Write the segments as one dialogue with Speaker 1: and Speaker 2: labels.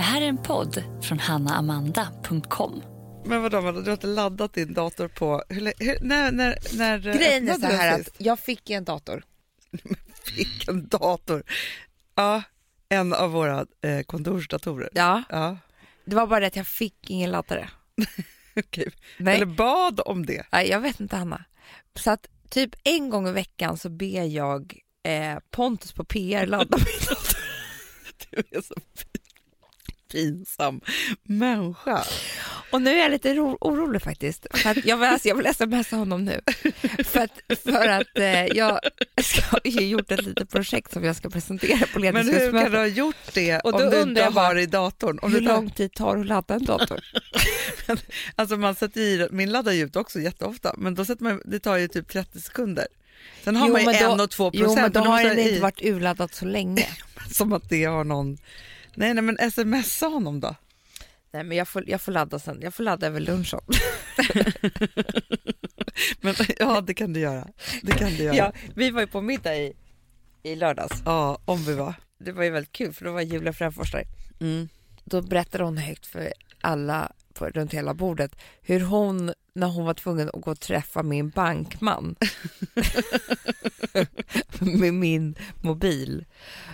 Speaker 1: Det här är en podd från hannaamanda.com.
Speaker 2: Men vadå, vadå, du har inte laddat din dator på... Hur, hur, när, när, när
Speaker 3: Grejen är så här att jag fick en dator.
Speaker 2: Fick en dator. Ja, en av våra eh, kontorsdatorer.
Speaker 3: Ja,
Speaker 2: Ja,
Speaker 3: det var bara det att jag fick ingen laddare.
Speaker 2: okej.
Speaker 3: Nej.
Speaker 2: Eller bad om det.
Speaker 3: Nej, jag vet inte Hanna. Så att typ en gång i veckan så ber jag eh, Pontus på PR ladda min dator.
Speaker 2: Du är så pin- pinsam människa.
Speaker 3: Och nu är jag lite ro- orolig faktiskt. För att jag, vill, alltså, jag vill smsa honom nu. För att, för att eh, jag har gjort ett litet projekt som jag ska presentera på
Speaker 2: Men hur kan du
Speaker 3: ledningsgruppsmötet.
Speaker 2: ha gjort det
Speaker 3: Och
Speaker 2: om du inte har i datorn? Om
Speaker 3: Hur lång tid tar det att ladda en dator?
Speaker 2: alltså man sätter i, min laddar ju ut också jätteofta, men då sätter man, det tar ju typ 30 sekunder. Sen har
Speaker 3: Jo,
Speaker 2: man ju
Speaker 3: men då-
Speaker 2: en och två
Speaker 3: Jo,
Speaker 2: procent.
Speaker 3: men då
Speaker 2: och då
Speaker 3: har den inte varit urladdad så länge.
Speaker 2: Som att det har någon... Nej, nej men smsa honom då.
Speaker 3: Nej, men jag får, jag får ladda sen. Jag får ladda över lunchen.
Speaker 2: Men, ja, det kan du göra. Det kan du göra.
Speaker 3: Ja, vi var ju på middag i, i lördags.
Speaker 2: Ja, om vi var.
Speaker 3: Det var ju väldigt kul för då var Julia Fränfors där.
Speaker 2: Mm.
Speaker 3: Då berättade hon högt för alla på, runt hela bordet hur hon, när hon var tvungen att gå och träffa min bankman med min mobil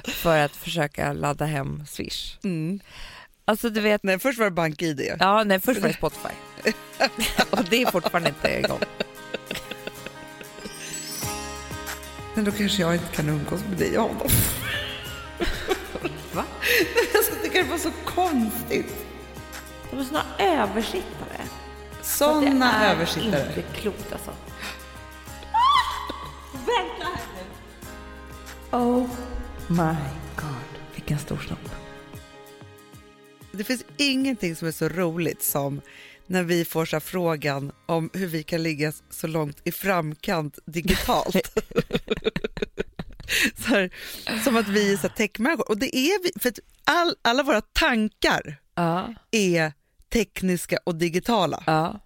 Speaker 3: för att försöka ladda hem Swish.
Speaker 2: Mm.
Speaker 3: Alltså du vet,
Speaker 2: Nej, först var det BankID.
Speaker 3: ja nej först var det Spotify och det är fortfarande inte igång.
Speaker 2: Men då kanske jag inte kan umgås med dig och honom.
Speaker 3: Va?
Speaker 2: Jag tycker det var så konstigt.
Speaker 3: De är såna översittare.
Speaker 2: Såna översittare.
Speaker 3: inte klokt alltså. Vänta här nu. Oh my god, vilken stor snopp.
Speaker 2: Det finns ingenting som är så roligt som när vi får så frågan om hur vi kan ligga så långt i framkant digitalt. så här, som att vi är så techmänniskor. Och det är vi, för att all, alla våra tankar
Speaker 3: Ja,
Speaker 2: är tekniska och digitala.
Speaker 3: ja.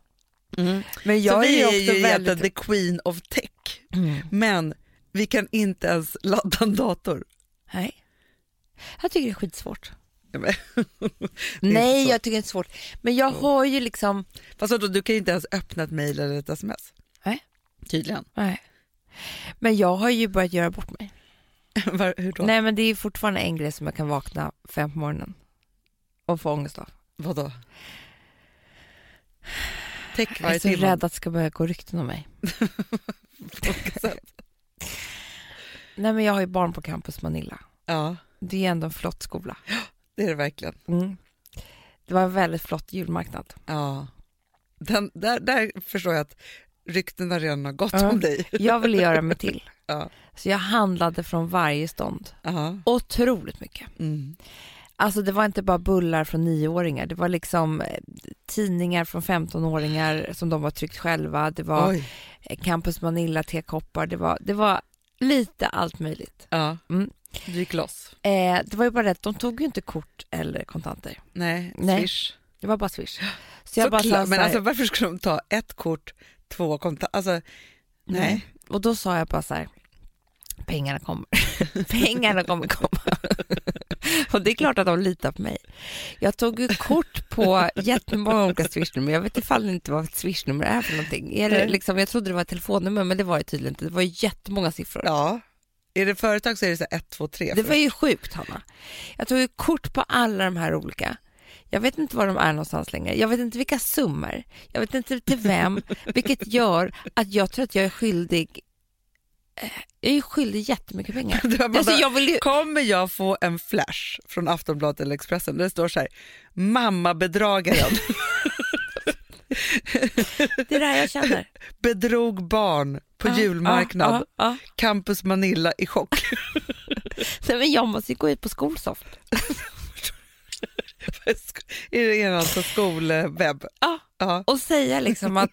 Speaker 3: Men
Speaker 2: så
Speaker 3: jag
Speaker 2: vi
Speaker 3: är
Speaker 2: är
Speaker 3: ju väldigt...
Speaker 2: the queen of tech.
Speaker 3: Mm.
Speaker 2: Men vi kan inte ens ladda en dator.
Speaker 3: Nej. Jag tycker det är skitsvårt.
Speaker 2: Men-
Speaker 3: Nej,
Speaker 2: så.
Speaker 3: jag tycker det är svårt. Men jag har ju liksom...
Speaker 2: Fast vadå, du kan ju inte ens öppna ett mejl eller ett sms.
Speaker 3: Nej.
Speaker 2: Tydligen.
Speaker 3: Nej. Men jag har ju börjat göra bort mig.
Speaker 2: Var, hur då?
Speaker 3: Nej, men det är fortfarande en grej som jag kan vakna fem på morgonen och få ångest av.
Speaker 2: Vadå? Tech
Speaker 3: Jag är
Speaker 2: varje
Speaker 3: så
Speaker 2: timme.
Speaker 3: rädd att det ska börja gå rykten om mig.
Speaker 2: På vilket sätt?
Speaker 3: Nej, men jag har ju barn på Campus Manilla.
Speaker 2: Ja,
Speaker 3: Det är ändå en flott skola.
Speaker 2: det är det verkligen.
Speaker 3: Mm. Det var en väldigt flott julmarknad.
Speaker 2: Ja. Den, där, där förstår jag att ryktena redan har gått
Speaker 3: Ja.
Speaker 2: om dig.
Speaker 3: Jag ville göra mig till.
Speaker 2: Ja.
Speaker 3: Så jag handlade från varje stånd.
Speaker 2: Aha.
Speaker 3: Otroligt mycket.
Speaker 2: Mm.
Speaker 3: Alltså det var inte bara bullar från nioåringar. Det var liksom eh, tidningar från 15-åringar som de var tryckt själva. Det var
Speaker 2: Oj.
Speaker 3: Campus Manilla tekoppar. Det var, det var lite allt möjligt.
Speaker 2: Ja.
Speaker 3: Mm.
Speaker 2: Du gick loss.
Speaker 3: Eh, det var ju bara det de tog ju inte kort eller kontanter.
Speaker 2: Nej,
Speaker 3: Nej.
Speaker 2: swish.
Speaker 3: Det var bara swish. Så jag bara
Speaker 2: Såklart,
Speaker 3: sa så
Speaker 2: men alltså, varför skulle de ta ett kort, två kontanter? Alltså, nej.
Speaker 3: Och då sa jag bara så här, pengarna kommer. pengarna kommer komma. och det är klart att de litar på mig. Jag tog ju kort på jättemånga olika swishnummer. Jag vet ifall det inte vad ett swishnummer är för någonting. Är det liksom, jag trodde det var ett telefonnummer, men det var det tydligen inte. Det var jättemånga siffror.
Speaker 2: Ja. Är det företag så är det så här ett, två, tre.
Speaker 3: Det var ju sjukt, Hanna. Jag tog ju kort på alla de här olika. Jag vet inte var de är någonstans längre. Jag vet inte vilka summor. Jag vet inte till vem. vilket gör att jag tror att jag är skyldig jag är skyldig jättemycket pengar.
Speaker 2: Bara
Speaker 3: Alltså, jag vill ju...
Speaker 2: Kommer jag få en flash från Aftonbladet eller Expressen där det står så här, mamma bedragaren
Speaker 3: Det är det här jag känner.
Speaker 2: bedrog barn på
Speaker 3: Ja,
Speaker 2: julmarknad,
Speaker 3: ja, ja,
Speaker 2: Campus Manilla i chock.
Speaker 3: Nej, men jag måste ju gå ut på Skolsoft.
Speaker 2: är det er alltså skolwebb?
Speaker 3: Ja. Och säga liksom att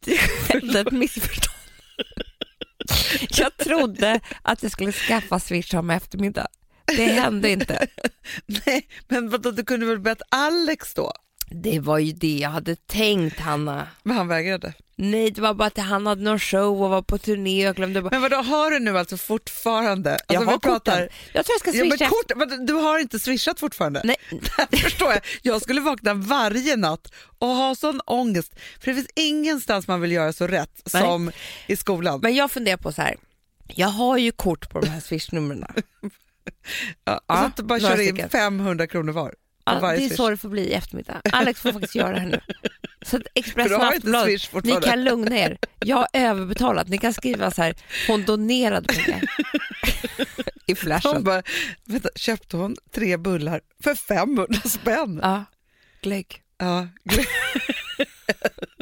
Speaker 3: det skedde ett missförstånd. Jag trodde att jag skulle skaffa Swish om eftermiddag. Det hände inte.
Speaker 2: Nej, men vadå, du kunde väl bett Alex då?
Speaker 3: Det var ju det jag hade tänkt, Hanna.
Speaker 2: Men han vägrade.
Speaker 3: Nej, det var bara att han hade någon show och var på turné och glömde bort.
Speaker 2: Men vadå, har du nu alltså fortfarande? Alltså,
Speaker 3: jag har
Speaker 2: pratar-
Speaker 3: korten. Jag tror jag ska
Speaker 2: Ja, men
Speaker 3: swisha.
Speaker 2: kort, men du har inte swishat fortfarande?
Speaker 3: Nej,
Speaker 2: Det förstår jag. Jag skulle vakna varje natt och ha sån ångest. För det finns ingenstans man vill göra så rätt
Speaker 3: Nej.
Speaker 2: som i skolan.
Speaker 3: men jag funderar på så här. Jag har ju kort på de här swishnumren.
Speaker 2: ja, så att du bara kör in
Speaker 3: stycken.
Speaker 2: 500 kronor var.
Speaker 3: Ja, det är
Speaker 2: swish.
Speaker 3: så det får bli i eftermiddag. Alex får faktiskt göra det här nu. Så Expressen och Aftonbladet, ni kan lugna er. Jag har överbetalat. Ni kan skriva så här, hon donerade pengar. I flashen.
Speaker 2: bara, vänta, köpte hon tre bullar för 500 spänn?
Speaker 3: Ja, glögg.
Speaker 2: Ja, glö-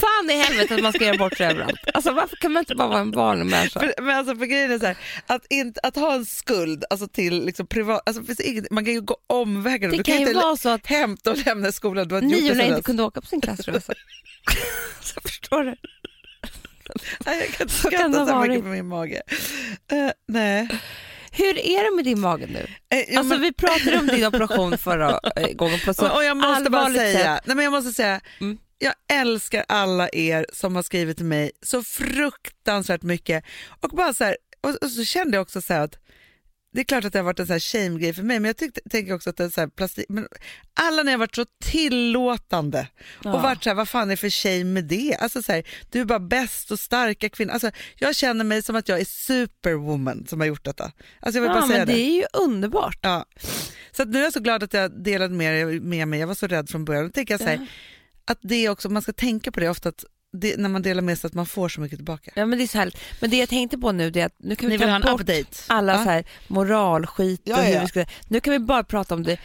Speaker 3: Fan i helvete att man ska göra bort sig överallt. Alltså varför kan man inte bara vara en vanlig människa?
Speaker 2: för, men alltså för grejen är så här, att, inte, att ha en skuld alltså till liksom privat, alltså inget, man kan ju gå omvägar.
Speaker 3: Det
Speaker 2: du
Speaker 3: kan ju
Speaker 2: inte
Speaker 3: vara så att
Speaker 2: hämta och lämna skolan, du har
Speaker 3: niorna inte kunde åka på sin klassresa. Så förstår du?
Speaker 2: Nej, jag kan inte
Speaker 3: Så
Speaker 2: skratta
Speaker 3: ha
Speaker 2: så mycket på min mage. Eh, nej.
Speaker 3: Hur är det med din mage nu?
Speaker 2: Eh,
Speaker 3: Alltså
Speaker 2: men-
Speaker 3: vi pratade om din operation förra eh, gången på så
Speaker 2: och jag måste bara säga,
Speaker 3: sätt.
Speaker 2: nej men jag måste säga,
Speaker 3: Mm.
Speaker 2: Jag älskar alla er som har skrivit till mig så fruktansvärt mycket. Och bara så här, och, och så kände jag också så här att det är klart att det har varit en så här shame-grej för mig, men jag tyckte, tänker också att det är så här plastik, men alla ni har varit så tillåtande
Speaker 3: Ja.
Speaker 2: och varit så här, vad fan är det för shame med det? Alltså så här, du är bara bäst och starka kvinna. Alltså, jag känner mig som att jag är superwoman som har gjort detta. Alltså jag vill
Speaker 3: Ja,
Speaker 2: bara säga
Speaker 3: men det är ju underbart.
Speaker 2: Ja. Så nu är jag så glad att jag delade med, med mig. Jag var så rädd från början. Då tänker jag så här, att det också, man ska tänka på det ofta att det, när man delar med sig att man får så mycket tillbaka.
Speaker 3: Ja, men det är så härligt. Men det jag tänkte på nu det är att nu kan vi
Speaker 2: Ni
Speaker 3: ta bort alla
Speaker 2: Ja.
Speaker 3: så här moralskit och
Speaker 2: Ja,
Speaker 3: hur
Speaker 2: ja.
Speaker 3: vi ska, Nu kan vi bara prata om det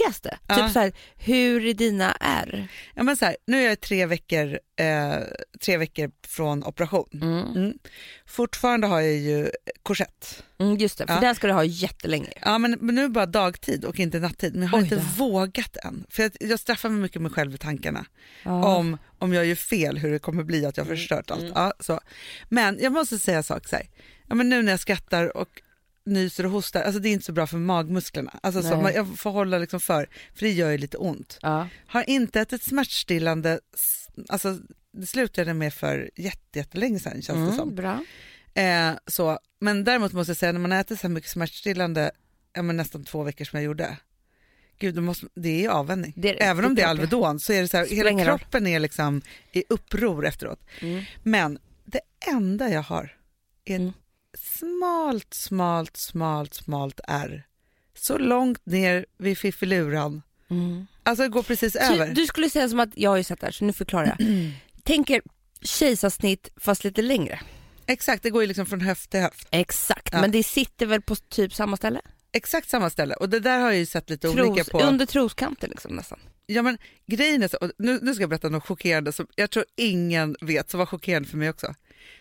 Speaker 3: göttigaste.
Speaker 2: Ja.
Speaker 3: Typ så här, hur är dina är?
Speaker 2: Ja, men så här, nu är jag tre veckor, eh, tre veckor från operation.
Speaker 3: Mm.
Speaker 2: Mm. Fortfarande har jag ju korsett.
Speaker 3: Mm, just det, för
Speaker 2: Ja.
Speaker 3: den ska du ha jättelänge.
Speaker 2: Ja, men, men nu bara dagtid och inte nattid. Men jag har
Speaker 3: Oj
Speaker 2: inte
Speaker 3: då.
Speaker 2: vågat än. För jag, jag straffar mig mycket mig själv i tankarna.
Speaker 3: Ja.
Speaker 2: om, om jag gör fel hur det kommer bli att jag har förstört allt. Ja, så. Men jag måste säga en sak så här. Ja, men nu när jag skrattar och nyser och hostar, alltså det är inte så bra för magmusklerna. Alltså så, man, jag får hålla liksom för, för det gör ju lite ont.
Speaker 3: Ja.
Speaker 2: Har inte ätit smärtstillande, alltså det slutade med för jätte, jättelänge sedan känns det
Speaker 3: Mm,
Speaker 2: som.
Speaker 3: bra.
Speaker 2: Eh, så, men däremot måste jag säga när man äter så här mycket smärtstillande, ja, men nästan två veckor som jag gjorde, Gud, då måste, det är avvänjning.
Speaker 3: Det det.
Speaker 2: Även om det är
Speaker 3: det.
Speaker 2: Alvedon så är det så här, hela kroppen är liksom i uppror efteråt.
Speaker 3: Mm.
Speaker 2: Men det enda jag har är
Speaker 3: Mm.
Speaker 2: Smalt, smalt, smalt, smalt R. Så långt ner vid fiffiluran.
Speaker 3: Mm.
Speaker 2: Alltså det går precis
Speaker 3: Så
Speaker 2: över.
Speaker 3: du skulle säga som att, jag har ju sett det här så nu förklarar jag. Tänker kejsarsnitt fast lite längre.
Speaker 2: Exakt, det går ju liksom från höft till höft.
Speaker 3: Exakt,
Speaker 2: Ja.
Speaker 3: men det sitter väl på typ samma ställe?
Speaker 2: Exakt samma ställe. Och det där har jag ju sett lite olika
Speaker 3: Tros,
Speaker 2: på.
Speaker 3: Under troskanten liksom nästan.
Speaker 2: Ja, men grejen är så, nu, nu ska jag berätta något chockerande som jag tror ingen vet, som var chockerande för mig också.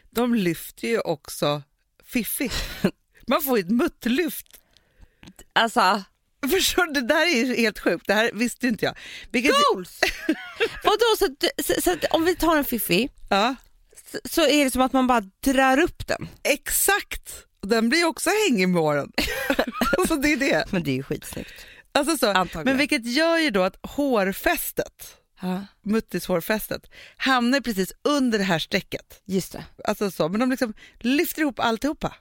Speaker 2: De lyfter ju också Fiffi. Man får ju ett muttlyft.
Speaker 3: Alltså,
Speaker 2: Förstår du? Det där är ju helt sjukt, det här visste inte jag. Vilket,
Speaker 3: goals! Vadå, så, så, så om vi tar en fiffi
Speaker 2: ja,
Speaker 3: så, så är det som att man bara drar upp den.
Speaker 2: exakt! Den blir också hängig med åren. så det är det.
Speaker 3: Men det är ju skitsnyggt.
Speaker 2: Alltså så,
Speaker 3: Antagligen.
Speaker 2: men vilket gör ju då att hårfästet,
Speaker 3: Ja,
Speaker 2: muttishårfästet, hamnar precis under det här strecket.
Speaker 3: just det.
Speaker 2: Alltså så, men de liksom lyfter ihop alltihopa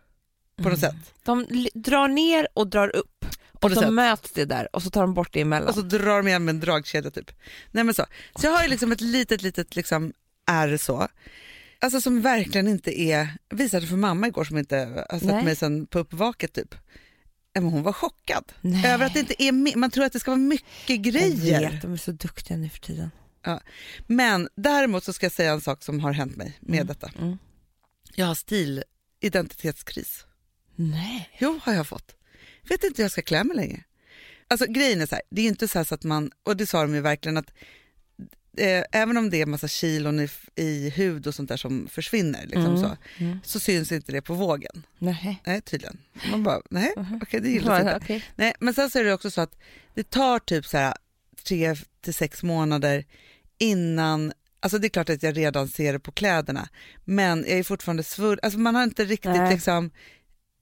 Speaker 2: på något
Speaker 3: Mm.
Speaker 2: sätt.
Speaker 3: De drar ner och drar upp och
Speaker 2: något
Speaker 3: så
Speaker 2: sätt.
Speaker 3: möts det där och så tar de bort det emellan.
Speaker 2: Och så drar de igen med en dragkedja typ. Nej men så. Så jag har ju liksom ett litet, litet liksom R så. Alltså som verkligen inte är, visade för mamma igår som inte har sett
Speaker 3: Nej.
Speaker 2: mig sen på uppvaket typ. Ja, hon var chockad
Speaker 3: Nej.
Speaker 2: över att det inte är, man tror att det ska vara mycket
Speaker 3: Jag
Speaker 2: grejer.
Speaker 3: vet, de är så duktiga nu för tiden.
Speaker 2: Men däremot så ska jag säga en sak som har hänt mig med
Speaker 3: Mm.
Speaker 2: detta.
Speaker 3: Mm.
Speaker 2: Jag har stilidentitetskris.
Speaker 3: Nej.
Speaker 2: Jo, har jag fått. Vet inte hur jag ska klä mig längre. Alltså grejen är så här, det är inte så, så att man, och det sa de ju verkligen att eh, även om det är massa kilon i, i hud och sånt där som försvinner liksom
Speaker 3: Mm.
Speaker 2: så,
Speaker 3: Mm.
Speaker 2: så syns inte det på vågen.
Speaker 3: Nej.
Speaker 2: Nej, tydligen. Man bara, nej, okej det gillas inte.
Speaker 3: Okej.
Speaker 2: Nej, men sen så är det också så att det tar typ så här tre till sex månader innan Alltså det är klart att jag redan ser det på kläderna, men jag är fortfarande svullen. Alltså man har inte riktigt
Speaker 3: Nej.
Speaker 2: liksom,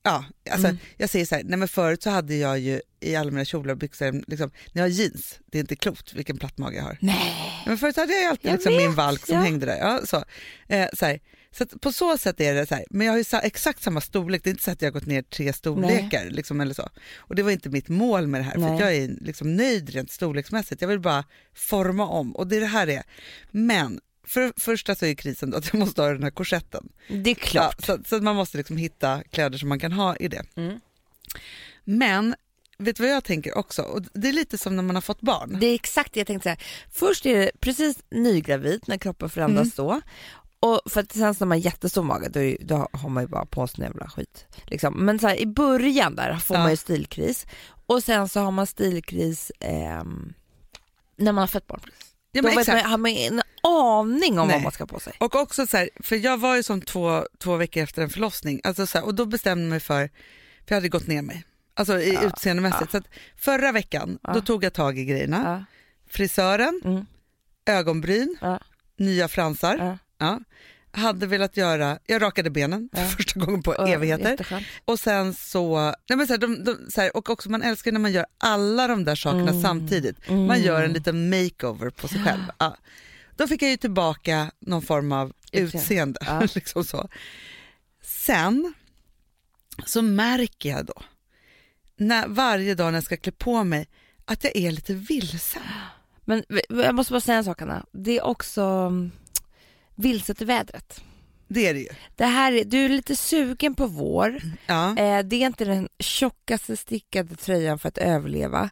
Speaker 2: Ja, alltså,
Speaker 3: Mm.
Speaker 2: jag säger så här, nej men förut så hade jag ju i alla mina kjolar och byxor, liksom, när jag har jeans, det är inte klokt vilken platt mage jag har.
Speaker 3: Nej.
Speaker 2: Men förut hade jag ju alltid
Speaker 3: Jag
Speaker 2: liksom min valk som
Speaker 3: ja.
Speaker 2: hängde där. Ja, så. Eh, så, här. så på så sätt är det så här, men jag har ju sa, exakt samma storlek, det är inte så att jag har gått ner tre storlekar. Liksom, eller så. Och det var inte mitt mål med det här, för
Speaker 3: Nej.
Speaker 2: att jag är liksom nöjd rent storleksmässigt. Jag vill bara forma om och det är det här det är. Men för det första så är krisen att jag måste ha den här korsetten.
Speaker 3: Det är klart.
Speaker 2: Ja, så, så man måste liksom hitta kläder som man kan ha i det.
Speaker 3: Mm.
Speaker 2: Men vet du vad jag tänker också? Och det är lite som när man har fått barn.
Speaker 3: Det är exakt det jag tänkte säga. Först är det precis nygravid när kroppen förändras
Speaker 2: Mm.
Speaker 3: då. Och för att sen när man har jättestor mage då, är, då har man ju bara på sig jävla skit. Liksom. Men så här, i början där får
Speaker 2: Ja.
Speaker 3: man ju stilkris och sen så har man stilkris ehm, när man har fött barn.
Speaker 2: Ja,
Speaker 3: då
Speaker 2: men
Speaker 3: man, har man en aning om
Speaker 2: Nej.
Speaker 3: vad man ska på sig.
Speaker 2: Och också så här, för jag var ju som två, två veckor efter en förlossning alltså så här, och då bestämde jag mig för, för jag hade gått ner mig, alltså i
Speaker 3: Ja,
Speaker 2: utseendemässigt.
Speaker 3: ja.
Speaker 2: Så förra veckan,
Speaker 3: Ja.
Speaker 2: då tog jag tag i grejerna. Frisören,
Speaker 3: mm,
Speaker 2: ögonbryn, nya fransar.
Speaker 3: ja.
Speaker 2: Hade velat göra, jag rakade benen för första gången på
Speaker 3: Och
Speaker 2: evigheter.
Speaker 3: jätteskönt.
Speaker 2: Och sen så, nej men så här, de, de, så och också man älskar när man gör alla de där sakerna
Speaker 3: Mm.
Speaker 2: samtidigt.
Speaker 3: Mm.
Speaker 2: Man gör en liten makeover på sig själv. Då fick jag ju tillbaka någon form av
Speaker 3: Utseende. Ja.
Speaker 2: liksom så. Sen så märker jag då, när, varje dag när jag ska klä på mig, att jag är lite vilsen.
Speaker 3: Men jag måste bara säga en sak Anna, det är också mm, vilset i vädret.
Speaker 2: Det är det ju.
Speaker 3: Det här är, du är lite sugen på vår,
Speaker 2: Ja.
Speaker 3: eh, det är inte den tjockaste stickade tröjan för att överleva.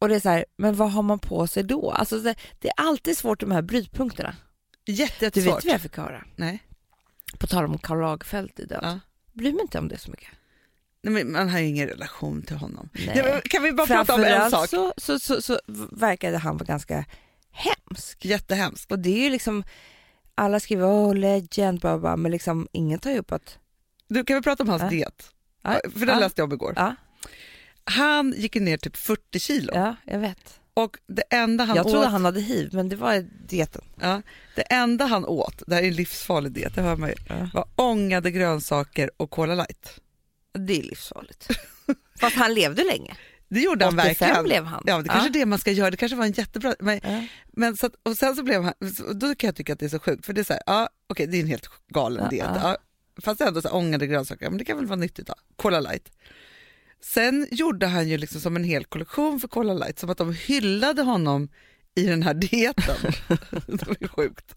Speaker 3: Och det är så här, men vad har man på sig då? Alltså det, det är alltid svårt de här brytpunkterna.
Speaker 2: Jätte,
Speaker 3: Du vet
Speaker 2: jättesvårt.
Speaker 3: vad jag fick höra?
Speaker 2: Nej.
Speaker 3: På tal om Karl Lagerfeld i död.
Speaker 2: Ja.
Speaker 3: Bryr mig inte om det så mycket.
Speaker 2: Nej, men man har ju ingen relation till honom.
Speaker 3: Nej.
Speaker 2: Kan vi bara prata om en sak?
Speaker 3: Så, så, så, så verkade han vara ganska hemsk.
Speaker 2: Jättehemskt.
Speaker 3: Och det är ju liksom, alla skriver åh legend, bla, bla, men liksom ingen tar ju upp att,
Speaker 2: Du, kan vi prata om hans
Speaker 3: Ja.
Speaker 2: diet?
Speaker 3: Ja.
Speaker 2: För den
Speaker 3: Ja.
Speaker 2: läste jag om igår.
Speaker 3: ja,
Speaker 2: Han gick ner typ 40 kilo
Speaker 3: ja jag vet.
Speaker 2: och det enda han
Speaker 3: jag trodde
Speaker 2: åt,
Speaker 3: han hade hiv, men det var dieten.
Speaker 2: ja, det enda han åt, det här är en livsfarlig diet, det hör man ju,
Speaker 3: Ja.
Speaker 2: var ångade grönsaker och Cola light.
Speaker 3: Det är livsfarligt. Fast han levde länge.
Speaker 2: Det gjorde han
Speaker 3: 85
Speaker 2: verkligen.
Speaker 3: blev han.
Speaker 2: Ja, det kanske är det man ska göra, det kanske var en jättebra... Men,
Speaker 3: Ja.
Speaker 2: men så att, och sen så blev han, då kan jag tycka att det är så sjukt, för det är så här, ja okej det är en helt galen
Speaker 3: Ja,
Speaker 2: diet.
Speaker 3: Ja.
Speaker 2: Fast ändå så här, ångade grönsaker, men det kan väl vara nyttigt då. Cola light. Sen gjorde han ju liksom som en hel kollektion för Cola light, som att de hyllade honom i den här dieten. det ju sjukt.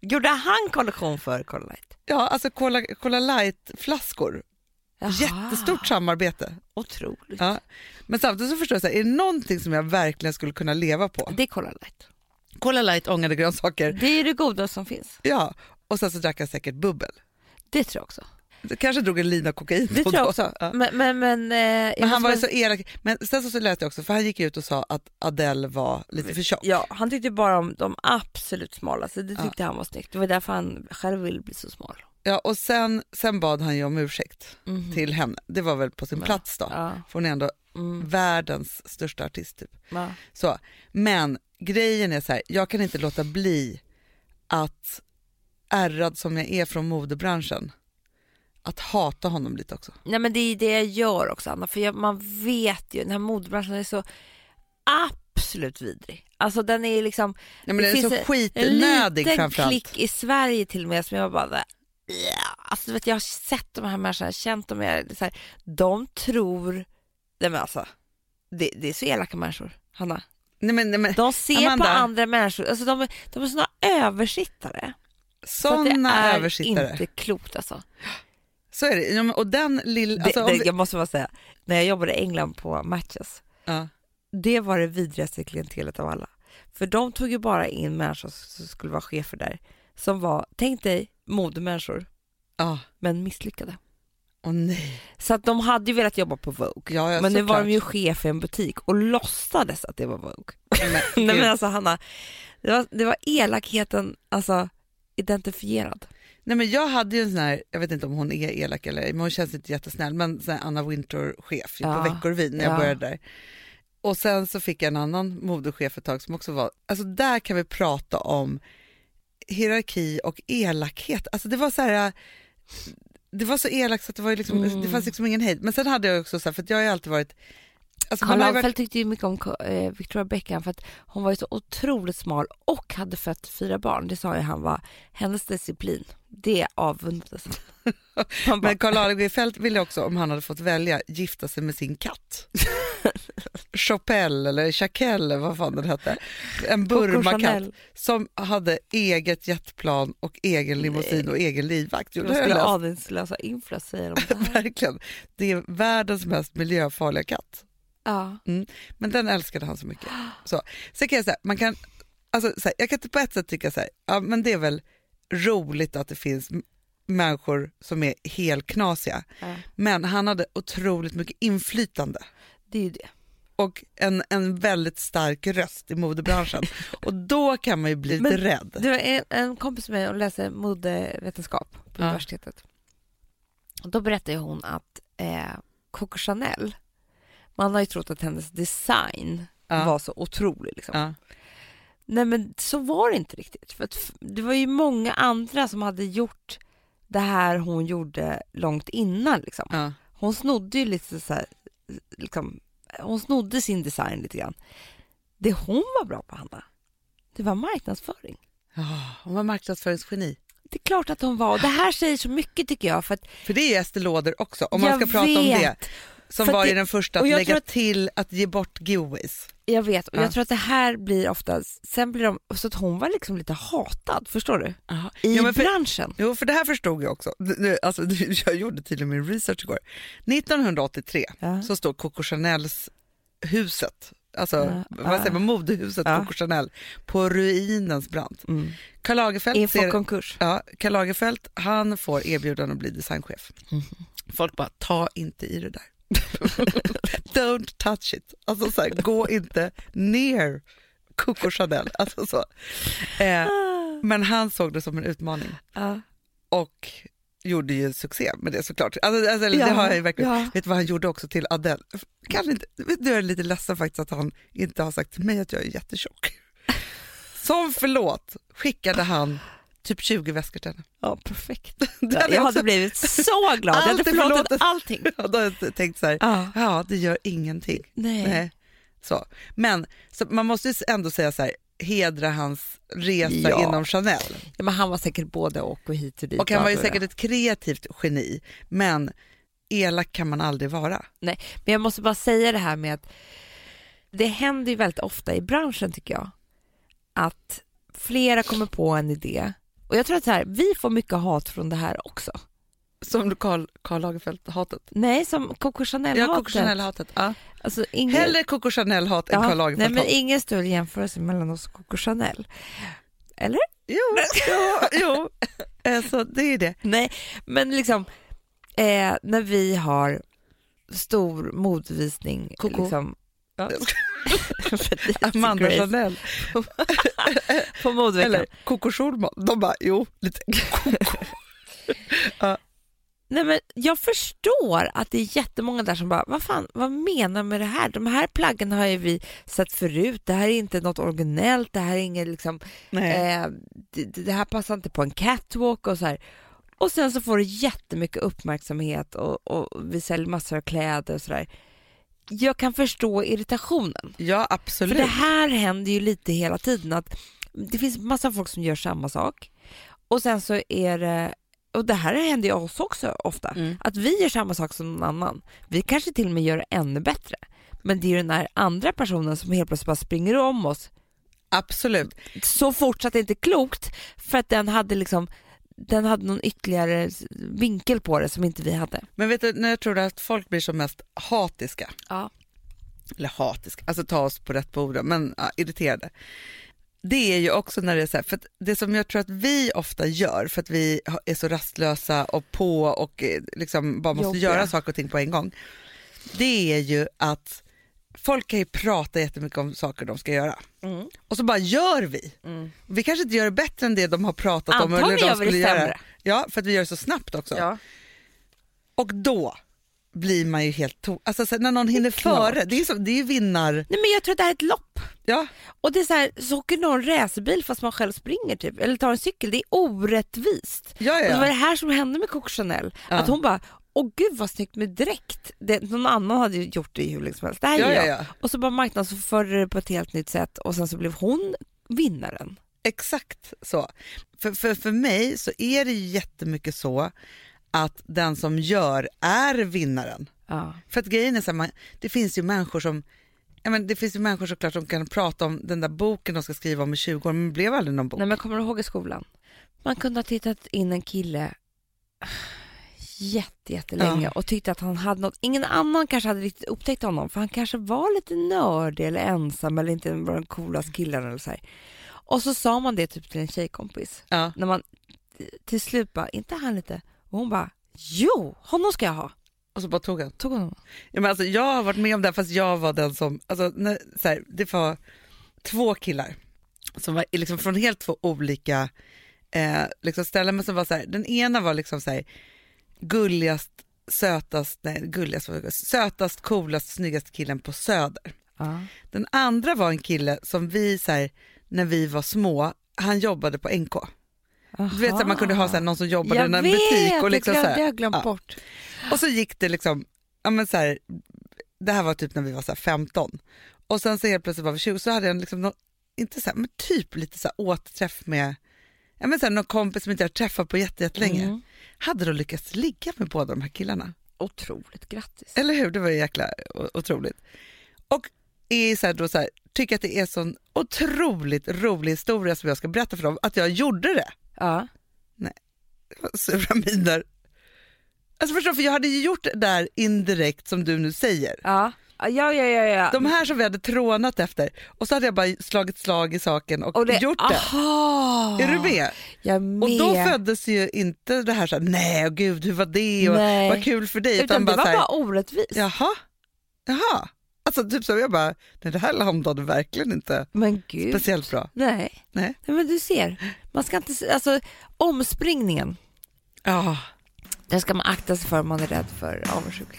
Speaker 3: Gjorde han kollektion för Cola Light?
Speaker 2: Ja, alltså Cola, Cola light-flaskor. Jättestort samarbete.
Speaker 3: Otroligt.
Speaker 2: Ja. Men samtidigt så förstår jag, så här, är det någonting som jag verkligen skulle kunna leva på?
Speaker 3: Det är Cola Light.
Speaker 2: Cola light, ångade grönsaker,
Speaker 3: Det är det godaste som finns.
Speaker 2: ja. Och sen så drack han säkert bubbel.
Speaker 3: Det tror jag också.
Speaker 2: Kanske drog en lina kokain.
Speaker 3: Det tror jag också.
Speaker 2: Ja.
Speaker 3: Men, men, men, eh,
Speaker 2: Men han var ju
Speaker 3: måste
Speaker 2: så elak. Men sen så, så jag också, för han gick ut och sa att Adele var lite för tjock.
Speaker 3: Ja, han tyckte bara om de absolut smalaste. Det
Speaker 2: Ja.
Speaker 3: tyckte han var snyggt. Det var därför han själv ville bli så smal.
Speaker 2: Ja, och sen, sen bad han ju om ursäkt
Speaker 3: Mhm.
Speaker 2: till henne. Det var väl på sin
Speaker 3: Ja.
Speaker 2: plats då.
Speaker 3: Ja.
Speaker 2: För hon är ändå
Speaker 3: Mm.
Speaker 2: världens största artist. Typ.
Speaker 3: Ja.
Speaker 2: Så. Men grejen är så här, jag kan inte låta bli att, ärrad som jag är från modebranschen, att hata honom lite också.
Speaker 3: Nej men det är det jag gör också Anna, för jag, man vet ju, den här modebranschen är så absolut vidrig. Alltså den är liksom,
Speaker 2: Ja, men
Speaker 3: Det
Speaker 2: den är
Speaker 3: finns
Speaker 2: så
Speaker 3: en- en
Speaker 2: skitnödig
Speaker 3: liten klick i Sverige till och med som jag bara, ja. alltså du vet jag har sett de här människorna, känt dem, jag, så här, de tror, nej men alltså, det, det är så elaka människor, Hanna.
Speaker 2: Nej, men, nej, men,
Speaker 3: De ser
Speaker 2: Amanda.
Speaker 3: på andra människor, alltså de, är- de är såna översittare. Så att
Speaker 2: sådana
Speaker 3: det är
Speaker 2: översittare.
Speaker 3: inte klokt alltså.
Speaker 2: Så är det. Och den lilla... Alltså, vi,
Speaker 3: Jag måste bara säga, när jag jobbade i England på Matches,
Speaker 2: ja.
Speaker 3: det var det vidrigaste klientelet av alla. För de tog ju bara in människor som skulle vara chefer där, som var, tänk dig, modemänniskor,
Speaker 2: Ja.
Speaker 3: men misslyckade.
Speaker 2: Nej.
Speaker 3: Så att de hade ju velat jobba på Vogue,
Speaker 2: Ja, ja,
Speaker 3: men nu var
Speaker 2: såklart.
Speaker 3: de ju chef i en butik och låtsades att det var Vogue. Nej
Speaker 2: gud.
Speaker 3: men alltså Hanna, det var, det var elakheten alltså identifierad.
Speaker 2: Nej, men jag hade ju en sån här, jag vet inte om hon är elak eller men hon känns inte jättesnäll, men sån Anna Wintour-chef ju
Speaker 3: Ja.
Speaker 2: på Veckorevyn när jag
Speaker 3: Ja.
Speaker 2: började där. Och sen så fick jag en annan modechef ett tag som också var, alltså där kan vi prata om hierarki och elakhet. Alltså det var så här, det var så elakt så att det, var liksom,
Speaker 3: Mm.
Speaker 2: det fanns liksom ingen hejd. Men sen hade jag också så här, för jag har ju alltid varit... Alltså
Speaker 3: Karl
Speaker 2: ju varit
Speaker 3: Lagerfeld tyckte ju mycket om eh, Victoria Beckham för att hon var ju så otroligt smal och hade fött fyra barn. Det sa ju han var hennes disciplin. Det avundades. Han
Speaker 2: men Karl Lagerfeld ville också, om han hade fått välja, gifta sig med sin katt. Chopelle eller Chaquelle eller vad fan den hette. En Burma-katt som hade eget jetplan och egen limousin och egen livvakt. Jo, det
Speaker 3: skulle aningslösa inflös säger de.
Speaker 2: Verkligen. Det är världens mest miljöfarliga katt.
Speaker 3: Ja.
Speaker 2: Men den älskade han så mycket. Så. Sen kan jag säga, man kan, alltså, så här, jag kan på ett sätt tycka så här, ja, men det är väl roligt att det finns människor som är helt knasiga.
Speaker 3: ja.
Speaker 2: Men han hade otroligt mycket inflytande
Speaker 3: Det är ju det.
Speaker 2: och en, en väldigt stark röst i modebranschen. och då kan man ju bli
Speaker 3: Men-
Speaker 2: lite rädd.
Speaker 3: Det var en, en kompis med mig och läste modevetenskap på
Speaker 2: Ja.
Speaker 3: universitetet. Och då berättade hon att eh, Coco Chanel, man har ju trott att hennes design
Speaker 2: Ja.
Speaker 3: var så otrolig. Liksom.
Speaker 2: Ja.
Speaker 3: Nej men så var det inte riktigt. För det var ju många andra som hade gjort det här hon gjorde långt innan. Liksom.
Speaker 2: Ja.
Speaker 3: Hon snodde ju lite så här, liksom, hon snodde sin design lite grann. Det hon var bra på, Hanna, det var marknadsföring.
Speaker 2: Ja, hon var marknadsföringsgeni.
Speaker 3: Det är klart att hon var. Och det här säger så mycket tycker jag. För att
Speaker 2: För det är Estée Lauder också, om man ska prata om det. Som
Speaker 3: För
Speaker 2: var
Speaker 3: det-
Speaker 2: den första att lägga
Speaker 3: att-
Speaker 2: till att ge bort giveaways.
Speaker 3: Jag vet. Och
Speaker 2: Ja.
Speaker 3: jag tror att det här blir ofta, sen blir de, så att hon var liksom lite hatad, förstår du? I
Speaker 2: Jo, för-
Speaker 3: branschen.
Speaker 2: Jo, för det här förstod jag också. Nu, Alltså, jag gjorde tydligen min research igår. 1983
Speaker 3: Ja.
Speaker 2: så står Coco Chanels huset, alltså
Speaker 3: Ja,
Speaker 2: vad säger man, modehuset
Speaker 3: Ja.
Speaker 2: Coco Chanel på ruinens brant.
Speaker 3: Mm.
Speaker 2: Karl Lagerfeld,
Speaker 3: Inför
Speaker 2: ser,
Speaker 3: konkurs.
Speaker 2: ja, Karl Lagerfeld han får erbjudande att bli designchef.
Speaker 3: Mhm.
Speaker 2: Folk bara, ta inte i det där. Don't touch it. Alltså så här, gå inte ner Coco Chanel. Alltså så. Eh, men han såg det som en utmaning
Speaker 3: Ja.
Speaker 2: och gjorde ju succé med det såklart. Alltså, alltså,
Speaker 3: Ja,
Speaker 2: det har jag verkligen.
Speaker 3: ja.
Speaker 2: Vet du vad han gjorde också till Adele? Inte, vet du, jag är lite ledsen faktiskt att han inte har sagt till mig att jag är jättetjock. Som förlåt skickade han typ 20 väskor till henne.
Speaker 3: Ja, perfekt.
Speaker 2: Hade
Speaker 3: jag hade
Speaker 2: också-
Speaker 3: blivit så glad. Jag hade
Speaker 2: Allt
Speaker 3: förlåtit
Speaker 2: förlåtet.
Speaker 3: allting.
Speaker 2: Ja, då har jag tänkt så här,
Speaker 3: Ja.
Speaker 2: ja det gör ingenting.
Speaker 3: Nej.
Speaker 2: Nej. Så. Men så man måste ju ändå säga så här, hedra hans resa
Speaker 3: Ja.
Speaker 2: inom Chanel.
Speaker 3: Ja, men han var säkert både och och hit och dit.
Speaker 2: Och han var ju
Speaker 3: allt
Speaker 2: säkert ett kreativt geni, men elak kan man aldrig vara.
Speaker 3: är. Men jag måste bara säga det här med att det händer ju väldigt ofta i branschen tycker jag. Att flera kommer på en idé. Och jag tror att så här, vi får mycket hat från det här också.
Speaker 2: Som Karl, Karl Lagerfeld-hatet.
Speaker 3: Nej, som Coco Chanel
Speaker 2: Ja, Coco Chanel-hatet. Ja.
Speaker 3: Alltså, ingen...
Speaker 2: Hellre Coco Chanel-hat än Karl
Speaker 3: Nej,
Speaker 2: Lagerfeld-hat.
Speaker 3: men ingen större jämförelse mellan oss och Coco Chanel. Eller?
Speaker 2: Jo, jo, jo. Alltså, det är det.
Speaker 3: Nej, men liksom eh, när vi har stor modvisning
Speaker 2: Coco.
Speaker 3: liksom, ja.
Speaker 2: Amanda
Speaker 3: Grace.
Speaker 2: Chanel
Speaker 3: på modeveckan.
Speaker 2: eller Coco Schulman. De bara, jo, lite
Speaker 3: Nej, men jag förstår att det är jättemånga där som bara, vad fan, vad menar du med det här? De här plaggen har ju vi sett förut, det här är inte något originellt, det här är inget liksom, eh, det, det här passar inte på en catwalk och så här. Och sen så får det jättemycket uppmärksamhet och, och vi säljer massor av kläder och sådär. Jag kan förstå irritationen.
Speaker 2: Ja,
Speaker 3: För
Speaker 2: absolut.
Speaker 3: det här händer ju lite hela tiden att det finns massa folk som gör samma sak och sen så är det, och det här händer ju oss också ofta,
Speaker 2: Mm.
Speaker 3: att vi gör samma sak som någon annan. Vi kanske till och med gör det ännu bättre. Men det är ju den här andra personen som helt plötsligt bara springer om oss
Speaker 2: Absolut.
Speaker 3: så fort så att det inte är klokt för att den hade liksom den hade någon ytterligare vinkel på det som inte vi hade.
Speaker 2: Men vet du, när jag tror att folk blir som mest hatiska,
Speaker 3: Ja.
Speaker 2: eller hatiska, alltså ta oss på rätt på orden, men ja, irriterade. Det är ju också när det är så här, för det som jag tror att vi ofta gör, för att vi är så rastlösa och på och eh, liksom bara måste
Speaker 3: Jobbiga.
Speaker 2: göra saker och ting på en gång. Det är ju att folk kan ju prata jättemycket om saker de ska göra
Speaker 3: Mm.
Speaker 2: och så bara gör vi.
Speaker 3: Mm.
Speaker 2: Vi kanske inte gör det bättre än det de har pratat om
Speaker 3: Antagligen
Speaker 2: eller de
Speaker 3: gör vi det
Speaker 2: skulle göra.
Speaker 3: sämre.
Speaker 2: Ja, för att vi gör det så snabbt också.
Speaker 3: Ja.
Speaker 2: Och då blir man ju helt to- alltså så när någon hinner
Speaker 3: klart.
Speaker 2: före, det är, så, det är ju vinnar...
Speaker 3: Nej men jag tror att det här är ett lopp.
Speaker 2: Ja,
Speaker 3: Och det är så här, så åker någon racerbil fast man själv springer typ, eller tar en cykel. Det är orättvist.
Speaker 2: ja,
Speaker 3: Och det var
Speaker 2: ja.
Speaker 3: det här som hände med Coco Chanel.
Speaker 2: Ja.
Speaker 3: Att hon bara, åh gud vad snyggt med dräkt. Det, någon annan hade ju gjort det hur länge som helst. Det här
Speaker 2: ja,
Speaker 3: gör jag.
Speaker 2: ja.
Speaker 3: Och så bara marknadsförde det på ett helt nytt sätt och sen så blev hon vinnaren.
Speaker 2: Exakt så. För, för, för mig så är det ju jättemycket så att den som gör är vinnaren.
Speaker 3: Ja.
Speaker 2: För att grejen är så här, man, det finns ju människor som Ja, men det finns ju människor såklart som kan prata om den där boken de ska skriva om i 20 år, men det blev aldrig någon bok.
Speaker 3: Nej men kommer du ihåg i skolan? Man kunde ha tittat in en kille jätte, jättelänge
Speaker 2: Ja.
Speaker 3: och tyckte att han hade något. Ingen annan kanske hade riktigt upptäckt honom för han kanske var lite nördig eller ensam eller inte var den coolaste killen eller så här. Och så sa man det typ till en tjejkompis.
Speaker 2: Ja.
Speaker 3: När man till slut bara, inte han lite? Och hon bara, jo, honom ska jag ha.
Speaker 2: Och så bara tog han.
Speaker 3: Tog honom.
Speaker 2: Ja, men alltså, jag har varit med om det här, fast jag var den som, alltså, när, så här, det var två killar som var liksom från helt två olika eh, liksom ställen, men som var så här, den ena var liksom så här, gulligast, sötast, nej gulligast, sötast, coolast, snyggast killen på Söder.
Speaker 3: Ja.
Speaker 2: Den andra var en kille som vi, så här, när vi var små, han jobbade på NK. Du vet att man kunde ha så här, någon som jobbade i
Speaker 3: jag
Speaker 2: en
Speaker 3: vet,
Speaker 2: butik. Och liksom
Speaker 3: det
Speaker 2: så
Speaker 3: jag glömt
Speaker 2: ja.
Speaker 3: bort.
Speaker 2: och så gick det liksom, ja men så här, det här var typ när vi var så här 15 och sen så helt plötsligt var vi 20 så hade jag liksom nå- inte så här, men typ lite så återträff med ja men så någon kompis som inte jag träffat på jätte- jättelänge.
Speaker 3: Mm.
Speaker 2: Hade då lyckats ligga med båda de här killarna.
Speaker 3: Otroligt, grattis.
Speaker 2: Eller hur? Det var ju jäkla otroligt. Och är så här då så här, tycker att det är sån otroligt rolig historia som jag ska berätta för dem, att jag gjorde det.
Speaker 3: Ja.
Speaker 2: Sura miner. Alltså förstår för jag hade ju gjort det där indirekt som du nu säger.
Speaker 3: Ja. Ja, ja, ja, ja.
Speaker 2: De här som vi hade trånat efter och så hade jag bara slagit slag i saken och,
Speaker 3: Och det,
Speaker 2: gjort det.
Speaker 3: Aha,
Speaker 2: Är du med?
Speaker 3: Jag med.
Speaker 2: Och då föddes ju inte det här så här, nej och gud hur var det och
Speaker 3: Nej.
Speaker 2: vad kul för dig.
Speaker 3: Utan det var
Speaker 2: här,
Speaker 3: bara orättvist.
Speaker 2: jaha, jaha. Alltså typ så jag bara, nej det här landade verkligen inte
Speaker 3: Men gud.
Speaker 2: speciellt bra.
Speaker 3: Nej.
Speaker 2: Nej.
Speaker 3: Nej, men du ser. Man ska inte, alltså omspringningen,
Speaker 2: Ja,
Speaker 3: den ska man akta sig för om man är rädd för avundsjuka.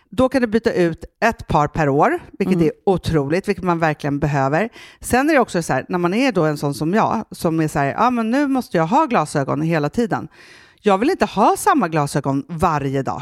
Speaker 4: då kan du byta ut ett par per år, vilket
Speaker 5: Mm.
Speaker 4: är otroligt, vilket man verkligen behöver. Sen är det också så här, när man är då en sån som jag, som är så här, ja men nu måste jag ha glasögon hela tiden. Jag vill inte ha samma glasögon varje dag.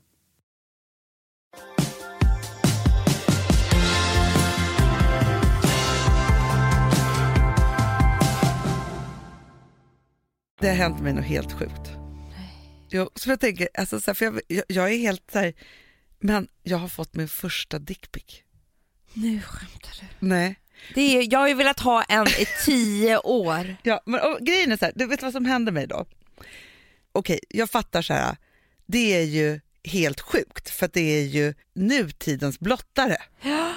Speaker 2: Det har hänt mig något helt sjukt. Jo, så jag tänker, alltså, så här, för jag, jag, jag är helt så här, men jag har fått min första dickpic.
Speaker 3: Nu skämtar du.
Speaker 2: Nej.
Speaker 3: Det är, jag har ju velat ha en i tio år.
Speaker 2: Ja, men och, grejen är så här, du vet vad som hände mig då? Okej, jag fattar så här, det är ju helt sjukt för det är ju nutidens blottare.
Speaker 3: Är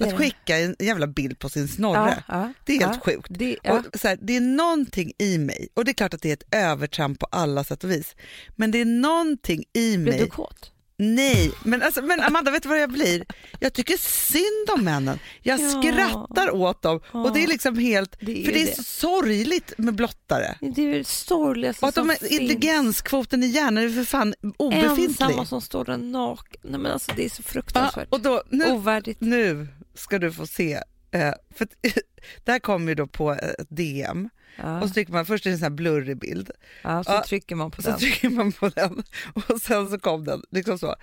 Speaker 2: att skicka en jävla bild på sin snorre.
Speaker 3: ja,
Speaker 2: Det är helt
Speaker 3: ja.
Speaker 2: sjukt.
Speaker 3: Det, ja.
Speaker 2: Och så här, det är någonting i mig, och det är klart att det är ett övertramp på alla sätt och vis, men det är någonting i
Speaker 3: Blev du
Speaker 2: mig.
Speaker 3: kåt?
Speaker 2: Nej, men, alltså, men Amanda, vet du vad jag blir? Jag tycker synd om männen. Jag
Speaker 3: Ja.
Speaker 2: skrattar åt dem och det är liksom helt,
Speaker 3: Det är
Speaker 2: för det är
Speaker 3: det.
Speaker 2: så sorgligt med blottare.
Speaker 3: Det är det sorgligaste
Speaker 2: Och att de,
Speaker 3: som
Speaker 2: är-
Speaker 3: finns.
Speaker 2: intelligenskvoten i hjärnan är för fan obefintlig.
Speaker 3: Ensamma som står där naken. Nej, men alltså, det är så
Speaker 2: Ja,
Speaker 3: fruktansvärt.
Speaker 2: och då, nu,
Speaker 3: Ovärdigt.
Speaker 2: nu ska du få se. Eh, för det här kommer ju då på ett DM
Speaker 3: Ja.
Speaker 2: och så trycker man, först är det en sån här blurrig bild,
Speaker 3: Ja, så
Speaker 2: Ja,
Speaker 3: trycker man på
Speaker 2: så
Speaker 3: den.
Speaker 2: trycker man på den och sen så kom den. Liksom så.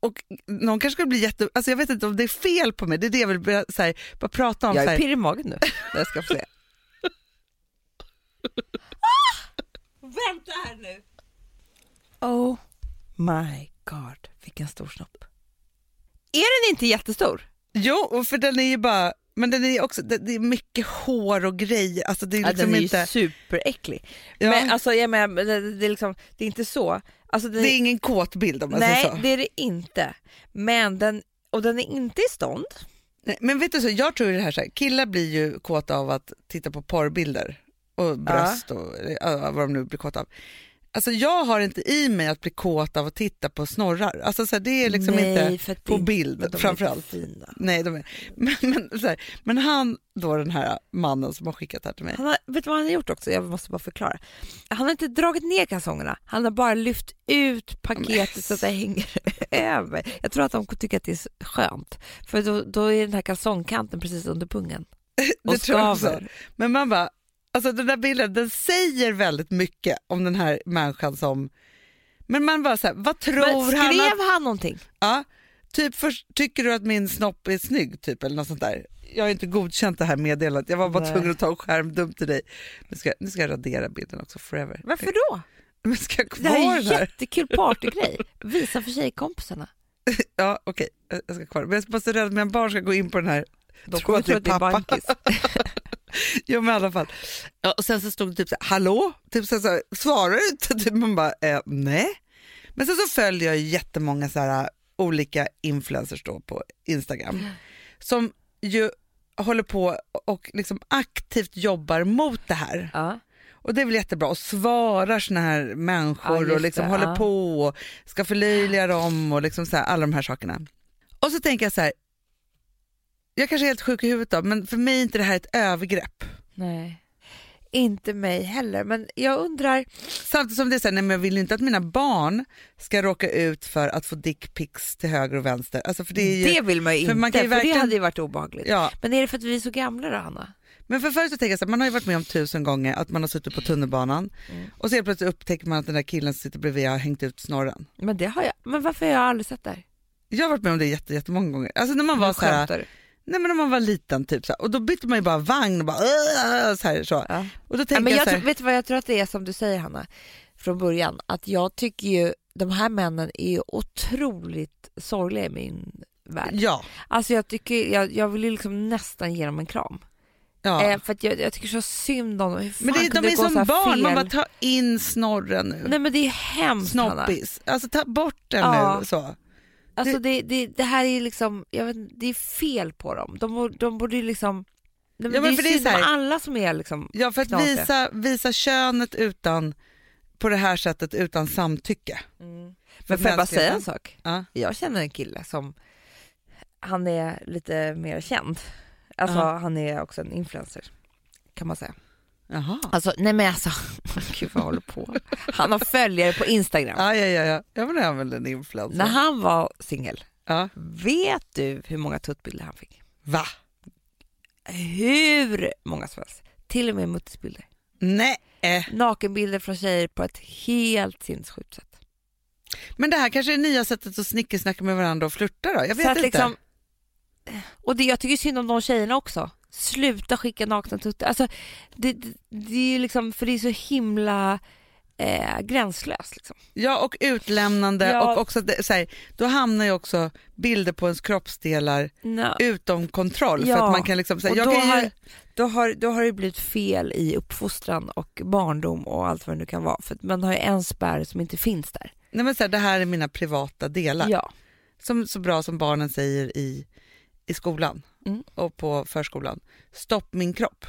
Speaker 2: Och någon kanske skulle bli jätte... Alltså jag vet inte om det är fel på mig, det är det jag vill börja, så här, bara prata om.
Speaker 3: Jag är pirrig i magen nu jag ska få se. Vänta här nu! Oh my god, vilken stor snopp. Är den inte jättestor?
Speaker 2: Jo, och för den är ju bara... Men den är också, det, det är mycket hår och grejer. Alltså det är
Speaker 3: Ja,
Speaker 2: liksom
Speaker 3: den är
Speaker 2: inte,
Speaker 3: ju superäcklig.
Speaker 2: Ja.
Speaker 3: Men alltså, jag menar, det, det, är liksom, det är inte så. Alltså, den,
Speaker 2: det är ingen kåt bild om man
Speaker 3: nej,
Speaker 2: säger så.
Speaker 3: det är det inte. Men den, och den är inte i stånd.
Speaker 2: Nej, men vet du så, jag tror det här, så här killar blir ju kåta av att titta på porrbilder och bröst och ja, vad de nu blir kåta av. Alltså jag har inte i mig att bli kåt av att titta på snorrar. Alltså så här, det är liksom
Speaker 3: nej,
Speaker 2: inte på
Speaker 3: det-
Speaker 2: bild
Speaker 3: men
Speaker 2: framförallt. Nej, de är, men, men, här, men han då den här mannen som har skickat det här till mig.
Speaker 3: Han har, vet du vad han har gjort också? Jag måste bara förklara. Han har inte dragit ner kalsongerna, han har bara lyft ut paketet så att det hänger över. Jag tror att de tycker att det är skönt, för då, då är den här kalsongkanten precis under pungen och
Speaker 2: Det tror jag också. Men man bara, alltså den där bilden den säger väldigt mycket om den här människan som men man bara så här, vad tror
Speaker 3: Men
Speaker 2: han
Speaker 3: skrev han någonting?
Speaker 2: ja, typ först, tycker du att min snopp är snygg typ eller något sånt där. Jag har inte godkänt det här meddelandet, jag var bara
Speaker 3: Nej.
Speaker 2: tvungen att ta en skärmdump till dig. Nu ska, nu ska jag radera bilden också forever.
Speaker 3: Varför då?
Speaker 2: Men ska jag ha
Speaker 3: Det här är
Speaker 2: kvar
Speaker 3: en jättekul partygrej. Visa för tjejkompisarna.
Speaker 2: Ja okej, jag ska kvar. Men jag måste rädda att mina barn ska gå in på den här
Speaker 3: De kommer tro att
Speaker 2: är
Speaker 3: det är
Speaker 2: pappa.
Speaker 3: bankis.
Speaker 2: Jo men i alla fall. Ja, och sen så stod det typ så här, hallå? Typ så här, svarar du inte? Typ man bara, eh, nej. Men sen så följer jag jättemånga så här, olika influencers då på Instagram som ju håller på och liksom aktivt jobbar mot det här.
Speaker 3: Ja.
Speaker 2: Och det är väl jättebra och svarar såna här människor
Speaker 3: Ja,
Speaker 2: och liksom
Speaker 3: det,
Speaker 2: håller
Speaker 3: ja.
Speaker 2: på och ska förlöjliga dem och liksom så här, alla de här sakerna. Och så tänker jag så här, jag kanske är helt sjuk i huvudet då, men för mig är inte det här ett övergrepp.
Speaker 3: Nej. Inte mig heller, men jag undrar...
Speaker 2: Samtidigt som det är så här, nej men jag vill inte att mina barn ska råka ut för att få dickpics till höger och vänster. Alltså för det är ju,
Speaker 3: det vill man ju
Speaker 2: för
Speaker 3: inte,
Speaker 2: man kan ju
Speaker 3: för
Speaker 2: verkligen-
Speaker 3: det hade ju varit obehagligt.
Speaker 2: ja.
Speaker 3: Men är det för att vi är så gamla då, Hanna?
Speaker 2: Men för först så tänker jag så här, man har ju varit med om tusen gånger att man har suttit på tunnelbanan
Speaker 3: Mm.
Speaker 2: och så helt plötsligt upptäcker man att den där killen som sitter bredvid har hängt ut snorren.
Speaker 3: Men det har jag. Men varför har jag aldrig sett det här?
Speaker 2: Jag har varit med om det jätte, jättemånga gånger. Alltså när man var så här. Nej men när man var liten typ så och då bytte man ju bara vagn och bara så här, så.
Speaker 3: Ja.
Speaker 2: Och då
Speaker 3: Ja,
Speaker 2: tänker
Speaker 3: men
Speaker 2: jag, så här,
Speaker 3: vet du vad jag tror att det är som du säger Hanna, från början, att jag tycker ju de här männen är ju otroligt sorgliga i min värld.
Speaker 2: ja,
Speaker 3: Alltså jag tycker, jag, jag vill ju liksom nästan ge dem en kram.
Speaker 2: ja.
Speaker 3: Eh, för jag, jag tycker så synd om dem. Hur fan
Speaker 2: men det, de är som barn, man
Speaker 3: fel?
Speaker 2: bara ta in snorren nu.
Speaker 3: Nej men det är hemskt Hanna.
Speaker 2: Snoppis, alltså ta bort den
Speaker 3: Ja.
Speaker 2: nu. Så.
Speaker 3: Alltså det, det, det här är liksom, jag vet, det är fel på dem. De, borde- de borde ju liksom, men
Speaker 2: Ja, men
Speaker 3: det är
Speaker 2: är
Speaker 3: synd om alla som är liksom,
Speaker 2: Ja, för att
Speaker 3: Knasiga.
Speaker 2: visa, visa könet utan, på det här sättet utan samtycke.
Speaker 3: men
Speaker 2: För
Speaker 3: får jag bara säga en sak?
Speaker 2: Ja.
Speaker 3: Jag känner en kille som, han är lite mer känd. Alltså
Speaker 2: Ja.
Speaker 3: han är också en influencer. Kan man säga.
Speaker 2: Jaha.
Speaker 3: Alltså nej men alltså, gud vad jag håller på. Han har följare på Instagram.
Speaker 2: Ja, ja, ja, ja. Jag vill använda en influencer.
Speaker 3: När han var singel,
Speaker 2: Ja.
Speaker 3: vet du hur många tuttbilder han fick?
Speaker 2: Va?
Speaker 3: Hur många som helst. Till och med muttisbilder.
Speaker 2: Nej.
Speaker 3: Nakenbilder från tjejer på ett helt sinnessjukt sätt.
Speaker 2: Men det här kanske är det nya sättet att snickesnacka med varandra och flirta då? Jag vet inte.
Speaker 3: liksom, och det, jag tycker synd om de tjejerna också. Sluta skicka nakna tuttar. Alltså, det, det, det är ju liksom, för det är så himla eh, gränslöst. Liksom.
Speaker 2: Ja, och utlämnande
Speaker 3: Ja.
Speaker 2: och också det, så här, då hamnar ju också bilder på ens kroppsdelar
Speaker 3: No.
Speaker 2: utom kontroll. För
Speaker 3: Ja.
Speaker 2: att man kan liksom, så här,
Speaker 3: Och då,
Speaker 2: ju,
Speaker 3: har, då, har, då har det blivit fel i uppfostran och barndom och allt vad det nu kan vara. För man har ju en spärr som inte finns där.
Speaker 2: nej men så här, det här är mina privata delar.
Speaker 3: Ja.
Speaker 2: Som, så bra som barnen säger i, i skolan
Speaker 3: Mm.
Speaker 2: och på förskolan. Stopp min kropp.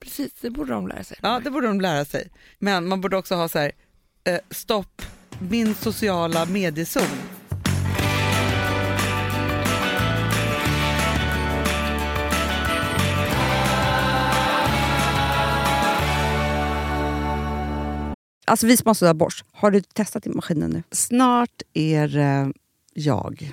Speaker 3: Precis, det borde de lära sig.
Speaker 2: Ja, det borde de lära sig. Men man borde också ha så här, eh, stopp min sociala mediezon.
Speaker 5: Alltså vi som har sådär borst, har du testat i maskinen nu?
Speaker 4: Snart är det jag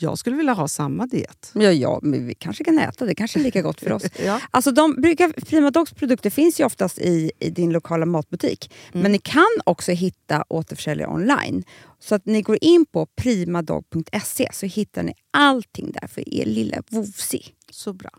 Speaker 4: Jag skulle vilja ha samma diet.
Speaker 5: Ja, ja, men vi kanske kan äta. Det kanske är lika gott för oss.
Speaker 4: Ja.
Speaker 5: Alltså de brukar, Prima Dogs produkter finns ju oftast i, i din lokala matbutik.
Speaker 4: Mm.
Speaker 5: Men ni kan också hitta återförsäljare online. Så att ni går in på primadog.se så hittar ni allting där för er lilla vovsi.
Speaker 4: Så bra.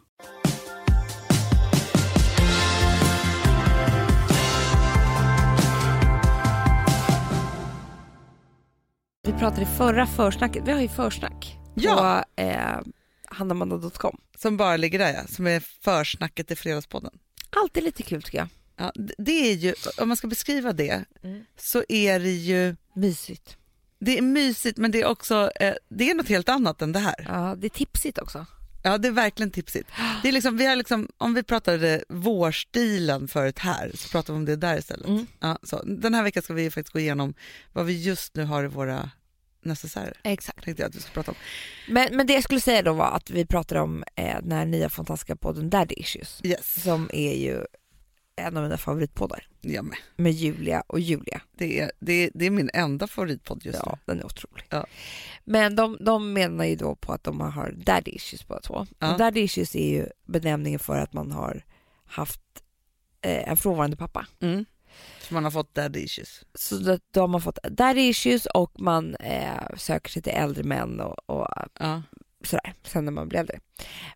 Speaker 3: Vi pratade i förra försnacket, vi har ju försnack
Speaker 2: Ja.
Speaker 3: på eh, hannamanda.com.
Speaker 2: Som bara ligger där ja, som är försnacket i Fredagspodden.
Speaker 3: Alltid lite kul tycker jag.
Speaker 2: Ja, det är ju, om man ska beskriva det,
Speaker 3: Mm.
Speaker 2: så är det ju,
Speaker 3: Mysigt.
Speaker 2: det är mysigt men det är också, eh, det är något helt annat än det här.
Speaker 3: Ja, det är tipsigt också.
Speaker 2: Ja, det är verkligen tipsigt. Det är liksom, vi har liksom, om vi pratade vårstilen förut här, så pratar vi om det där istället.
Speaker 3: Mm.
Speaker 2: Ja, så. Den här veckan ska vi faktiskt gå igenom vad vi just nu har i våra necessärer.
Speaker 3: Exakt.
Speaker 2: Tänkte jag att vi ska prata om.
Speaker 3: Men, men det jag skulle säga då var att vi pratade om eh, den här nya fantastiska podden Daddy Issues.
Speaker 2: Yes,
Speaker 3: Som är ju en av mina favoritpoddar.
Speaker 2: jag med.
Speaker 3: Med Julia och Julia.
Speaker 2: Det är, det, är, det är min enda favoritpodd just
Speaker 3: Ja, den är otrolig.
Speaker 2: Ja.
Speaker 3: Men de, de menar ju då på att de har daddy issues båda två.
Speaker 2: Ja.
Speaker 3: Och daddy issues är ju benämningen för att man har haft eh, en frånvarande pappa.
Speaker 2: nu. Mm. Så man har fått daddy issues.
Speaker 3: Så då, då har man fått daddy issues och man eh, söker sig till äldre män och, och
Speaker 2: Ja.
Speaker 3: sådär, sen när man blir äldre.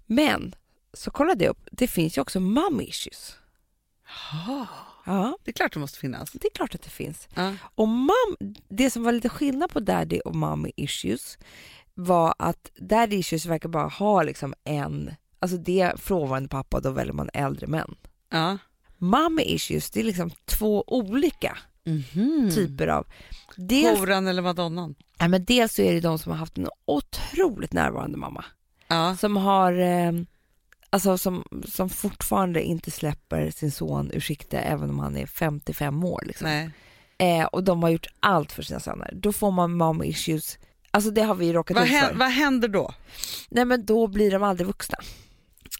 Speaker 3: Men så kollade jag upp, det finns ju också mom issues. Ja,
Speaker 2: det är klart det måste finnas.
Speaker 3: det är klart att det finns.
Speaker 2: Ja.
Speaker 3: Och mam, det som var lite skillnad på daddy och mommy issues var att daddy issues verkar bara ha liksom en, alltså det är frånvarande pappa då väljer man äldre män.
Speaker 2: Ja.
Speaker 3: Mommy issues, det är liksom två olika typer av... Dels,
Speaker 2: Horan eller madonnan.
Speaker 3: ja, men dels så är det de som har haft en otroligt närvarande mamma.
Speaker 2: Ja.
Speaker 3: Som har, eh, alltså som, som fortfarande inte släpper sin son ur sikte även om han är 55 år. Liksom.
Speaker 2: Nej.
Speaker 3: Eh, och de har gjort allt för sina söner. Då får man mom issues. Alltså det har vi råkat
Speaker 2: Vad,
Speaker 3: ut för.
Speaker 2: vad händer då?
Speaker 3: Nej men då blir de aldrig vuxna.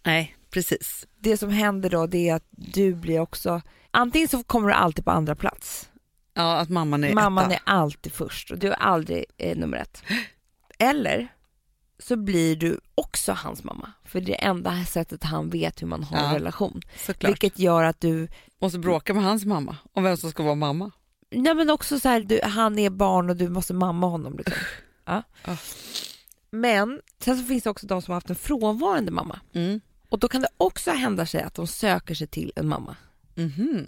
Speaker 2: Nej, precis.
Speaker 3: Det som händer då det är att du blir också, antingen så kommer du alltid på andra plats.
Speaker 2: Ja, att mamman är
Speaker 3: Mamman
Speaker 2: etta.
Speaker 3: är alltid först och du är aldrig eh, nummer ett. Eller så blir du också hans mamma. För det är det enda sättet han vet hur man har en
Speaker 2: Ja,
Speaker 3: relation.
Speaker 2: Såklart.
Speaker 3: Vilket gör att du,
Speaker 2: Måste bråka med hans mamma om vem som ska vara mamma.
Speaker 3: nej men också så här, du, han är barn och du måste mamma honom. Liksom. Ja. Men sen så finns det också de som har haft en frånvarande mamma.
Speaker 2: Mm.
Speaker 3: Och då kan det också hända sig att de söker sig till en mamma.
Speaker 2: Mhm.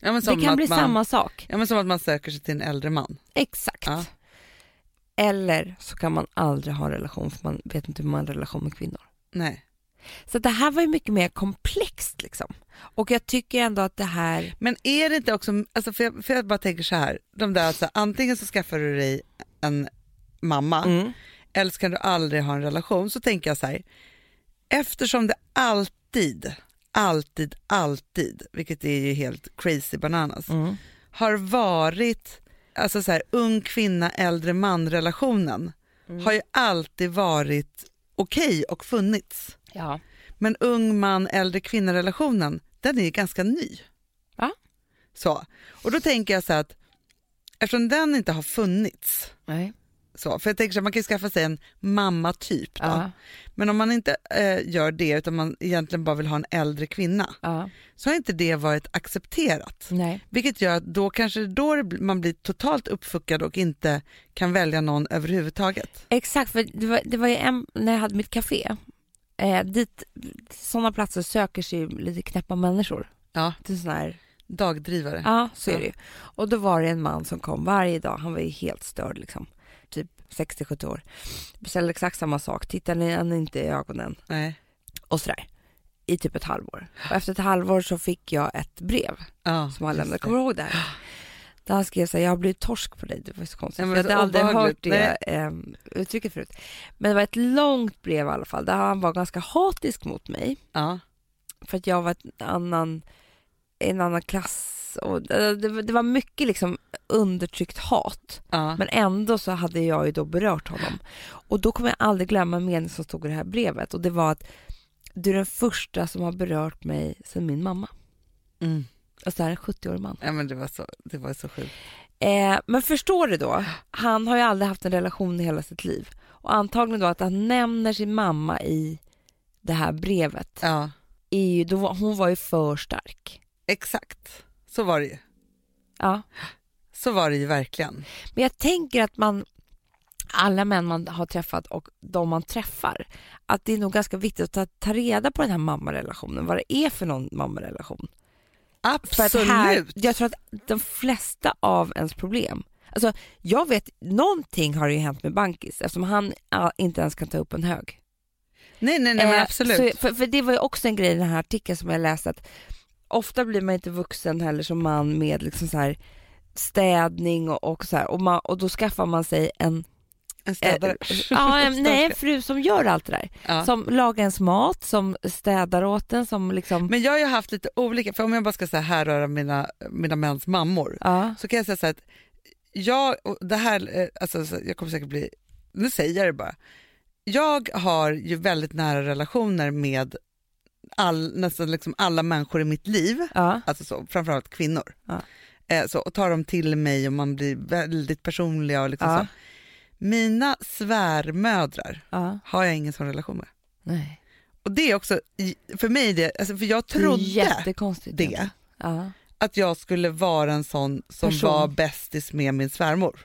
Speaker 2: Ja,
Speaker 3: Det kan bli
Speaker 2: man,
Speaker 3: samma sak.
Speaker 2: Ja, men som att man söker sig till en äldre man.
Speaker 3: Exakt.
Speaker 2: Ja.
Speaker 3: Eller så kan man aldrig ha en relation för man vet inte hur man har en relation med kvinnor.
Speaker 2: Nej.
Speaker 3: Så det här var ju mycket mer komplext liksom. Och jag tycker ändå att det här,
Speaker 2: Men är det inte också, alltså för, jag, för jag bara tänker så här, de där alltså, antingen så skaffar du dig en mamma
Speaker 3: mm.
Speaker 2: eller så kan du aldrig ha en relation. Så tänker jag så här, eftersom det alltid, alltid, alltid, vilket är ju helt crazy bananas,
Speaker 3: Mm.
Speaker 2: har varit, alltså så här, ung kvinna, äldre man relationen
Speaker 3: Mm.
Speaker 2: har ju alltid varit okej och funnits.
Speaker 3: ja.
Speaker 2: Men ung man, äldre kvinna relationen, den är ju ganska ny.
Speaker 3: Ja.
Speaker 2: Så. Och då tänker jag så att eftersom den inte har funnits,
Speaker 3: Nej.
Speaker 2: Så, för jag tänker så här, man kan ju skaffa sig en mamma-typ då.
Speaker 3: Ja.
Speaker 2: Men om man inte eh, gör det utan man egentligen bara vill ha en äldre kvinna
Speaker 3: Ja.
Speaker 2: så har inte det varit accepterat.
Speaker 3: Nej.
Speaker 2: Vilket gör att då kanske då man blir totalt uppfuckad och inte kan välja någon överhuvudtaget.
Speaker 3: Exakt, för det var, det var ju en, när jag hade mitt café, eh, dit, sådana platser söker sig ju lite knäppa människor.
Speaker 2: Ja,
Speaker 3: Till sån här,
Speaker 2: dagdrivare.
Speaker 3: ja så är det ju. Och då var det en man som kom varje dag, han var ju helt störd liksom, 60-70 år. Beställde exakt samma sak, tittade han inte i ögonen
Speaker 2: Nej.
Speaker 3: och sådär. I typ ett halvår. Och efter ett halvår så fick jag ett brev
Speaker 2: Ja,
Speaker 3: som han lämnade, kommer du ihåg det här? Där han skrev så här, jag har blivit torsk på dig, det var så konstigt.
Speaker 2: Men
Speaker 3: jag hade aldrig hört det eh, uttrycket förut. Men det var ett långt brev i alla fall, där han var ganska hatisk mot mig.
Speaker 2: Ja.
Speaker 3: För att jag var ett annan, en annan klass. Och det, det, var- det var mycket liksom undertryckt hat.
Speaker 2: Ja.
Speaker 3: Men ändå så hade jag ju då berört honom. Och då kommer jag aldrig glömma en mening som stod i det här brevet. Och det var att du är den första som har berört mig sedan min mamma.
Speaker 2: Mm.
Speaker 3: Alltså det här är en 70-årig man.
Speaker 2: ja men det var så, det var så sjukt.
Speaker 3: Eh, men förstår du då, han har ju aldrig haft en relation i hela sitt liv. Och antagligen då att han nämner sin mamma i det här brevet.
Speaker 2: Ja,
Speaker 3: Är ju, då, hon var ju för stark.
Speaker 2: exakt. Så var det ju.
Speaker 3: Ja.
Speaker 2: Så var det ju verkligen.
Speaker 3: Men jag tänker att man, alla män man har träffat och de man träffar, att det är nog ganska viktigt att ta, ta reda på den här mammarelationen, vad det är för någon mammarelation.
Speaker 2: Absolut.
Speaker 3: här, jag tror att de flesta av ens problem, alltså jag vet, någonting har ju hänt med Bankis eftersom han inte ens kan ta upp en hög.
Speaker 2: nej, nej, nej
Speaker 3: Eh,
Speaker 2: absolut.
Speaker 3: Så, för, för det var ju också en grej i den här artikeln som jag läste att ofta blir man inte vuxen heller som man med liksom så här städning och, och så här och, man, och då skaffar man sig en,
Speaker 2: en städare.
Speaker 3: eh, ja, en, nej, en fru som gör allt det där.
Speaker 2: Ja.
Speaker 3: Som lagar ens mat, som städar åt en, som liksom,
Speaker 2: Men jag har ju haft lite olika, för om jag bara ska säga härröra mina, mina mäns mammor,
Speaker 3: ja,
Speaker 2: så kan jag säga så här att jag, det här, eh, alltså, så jag kommer säkert bli, nu säger jag det bara. Jag har ju väldigt nära relationer med all, nästan liksom alla människor i mitt liv,
Speaker 3: ja,
Speaker 2: alltså så, framförallt kvinnor.
Speaker 3: Ja.
Speaker 2: Eh, så, och tar dem till mig och man blir väldigt personliga och liksom
Speaker 3: Ja.
Speaker 2: så. Mina svärmödrar har jag ingen sån relation med.
Speaker 3: nej.
Speaker 2: Och det är också, för mig det, alltså för jag
Speaker 3: Det är
Speaker 2: trodde det,
Speaker 3: Ja.
Speaker 2: att jag skulle vara en sån som
Speaker 3: Person.
Speaker 2: var bästis med min svärmor.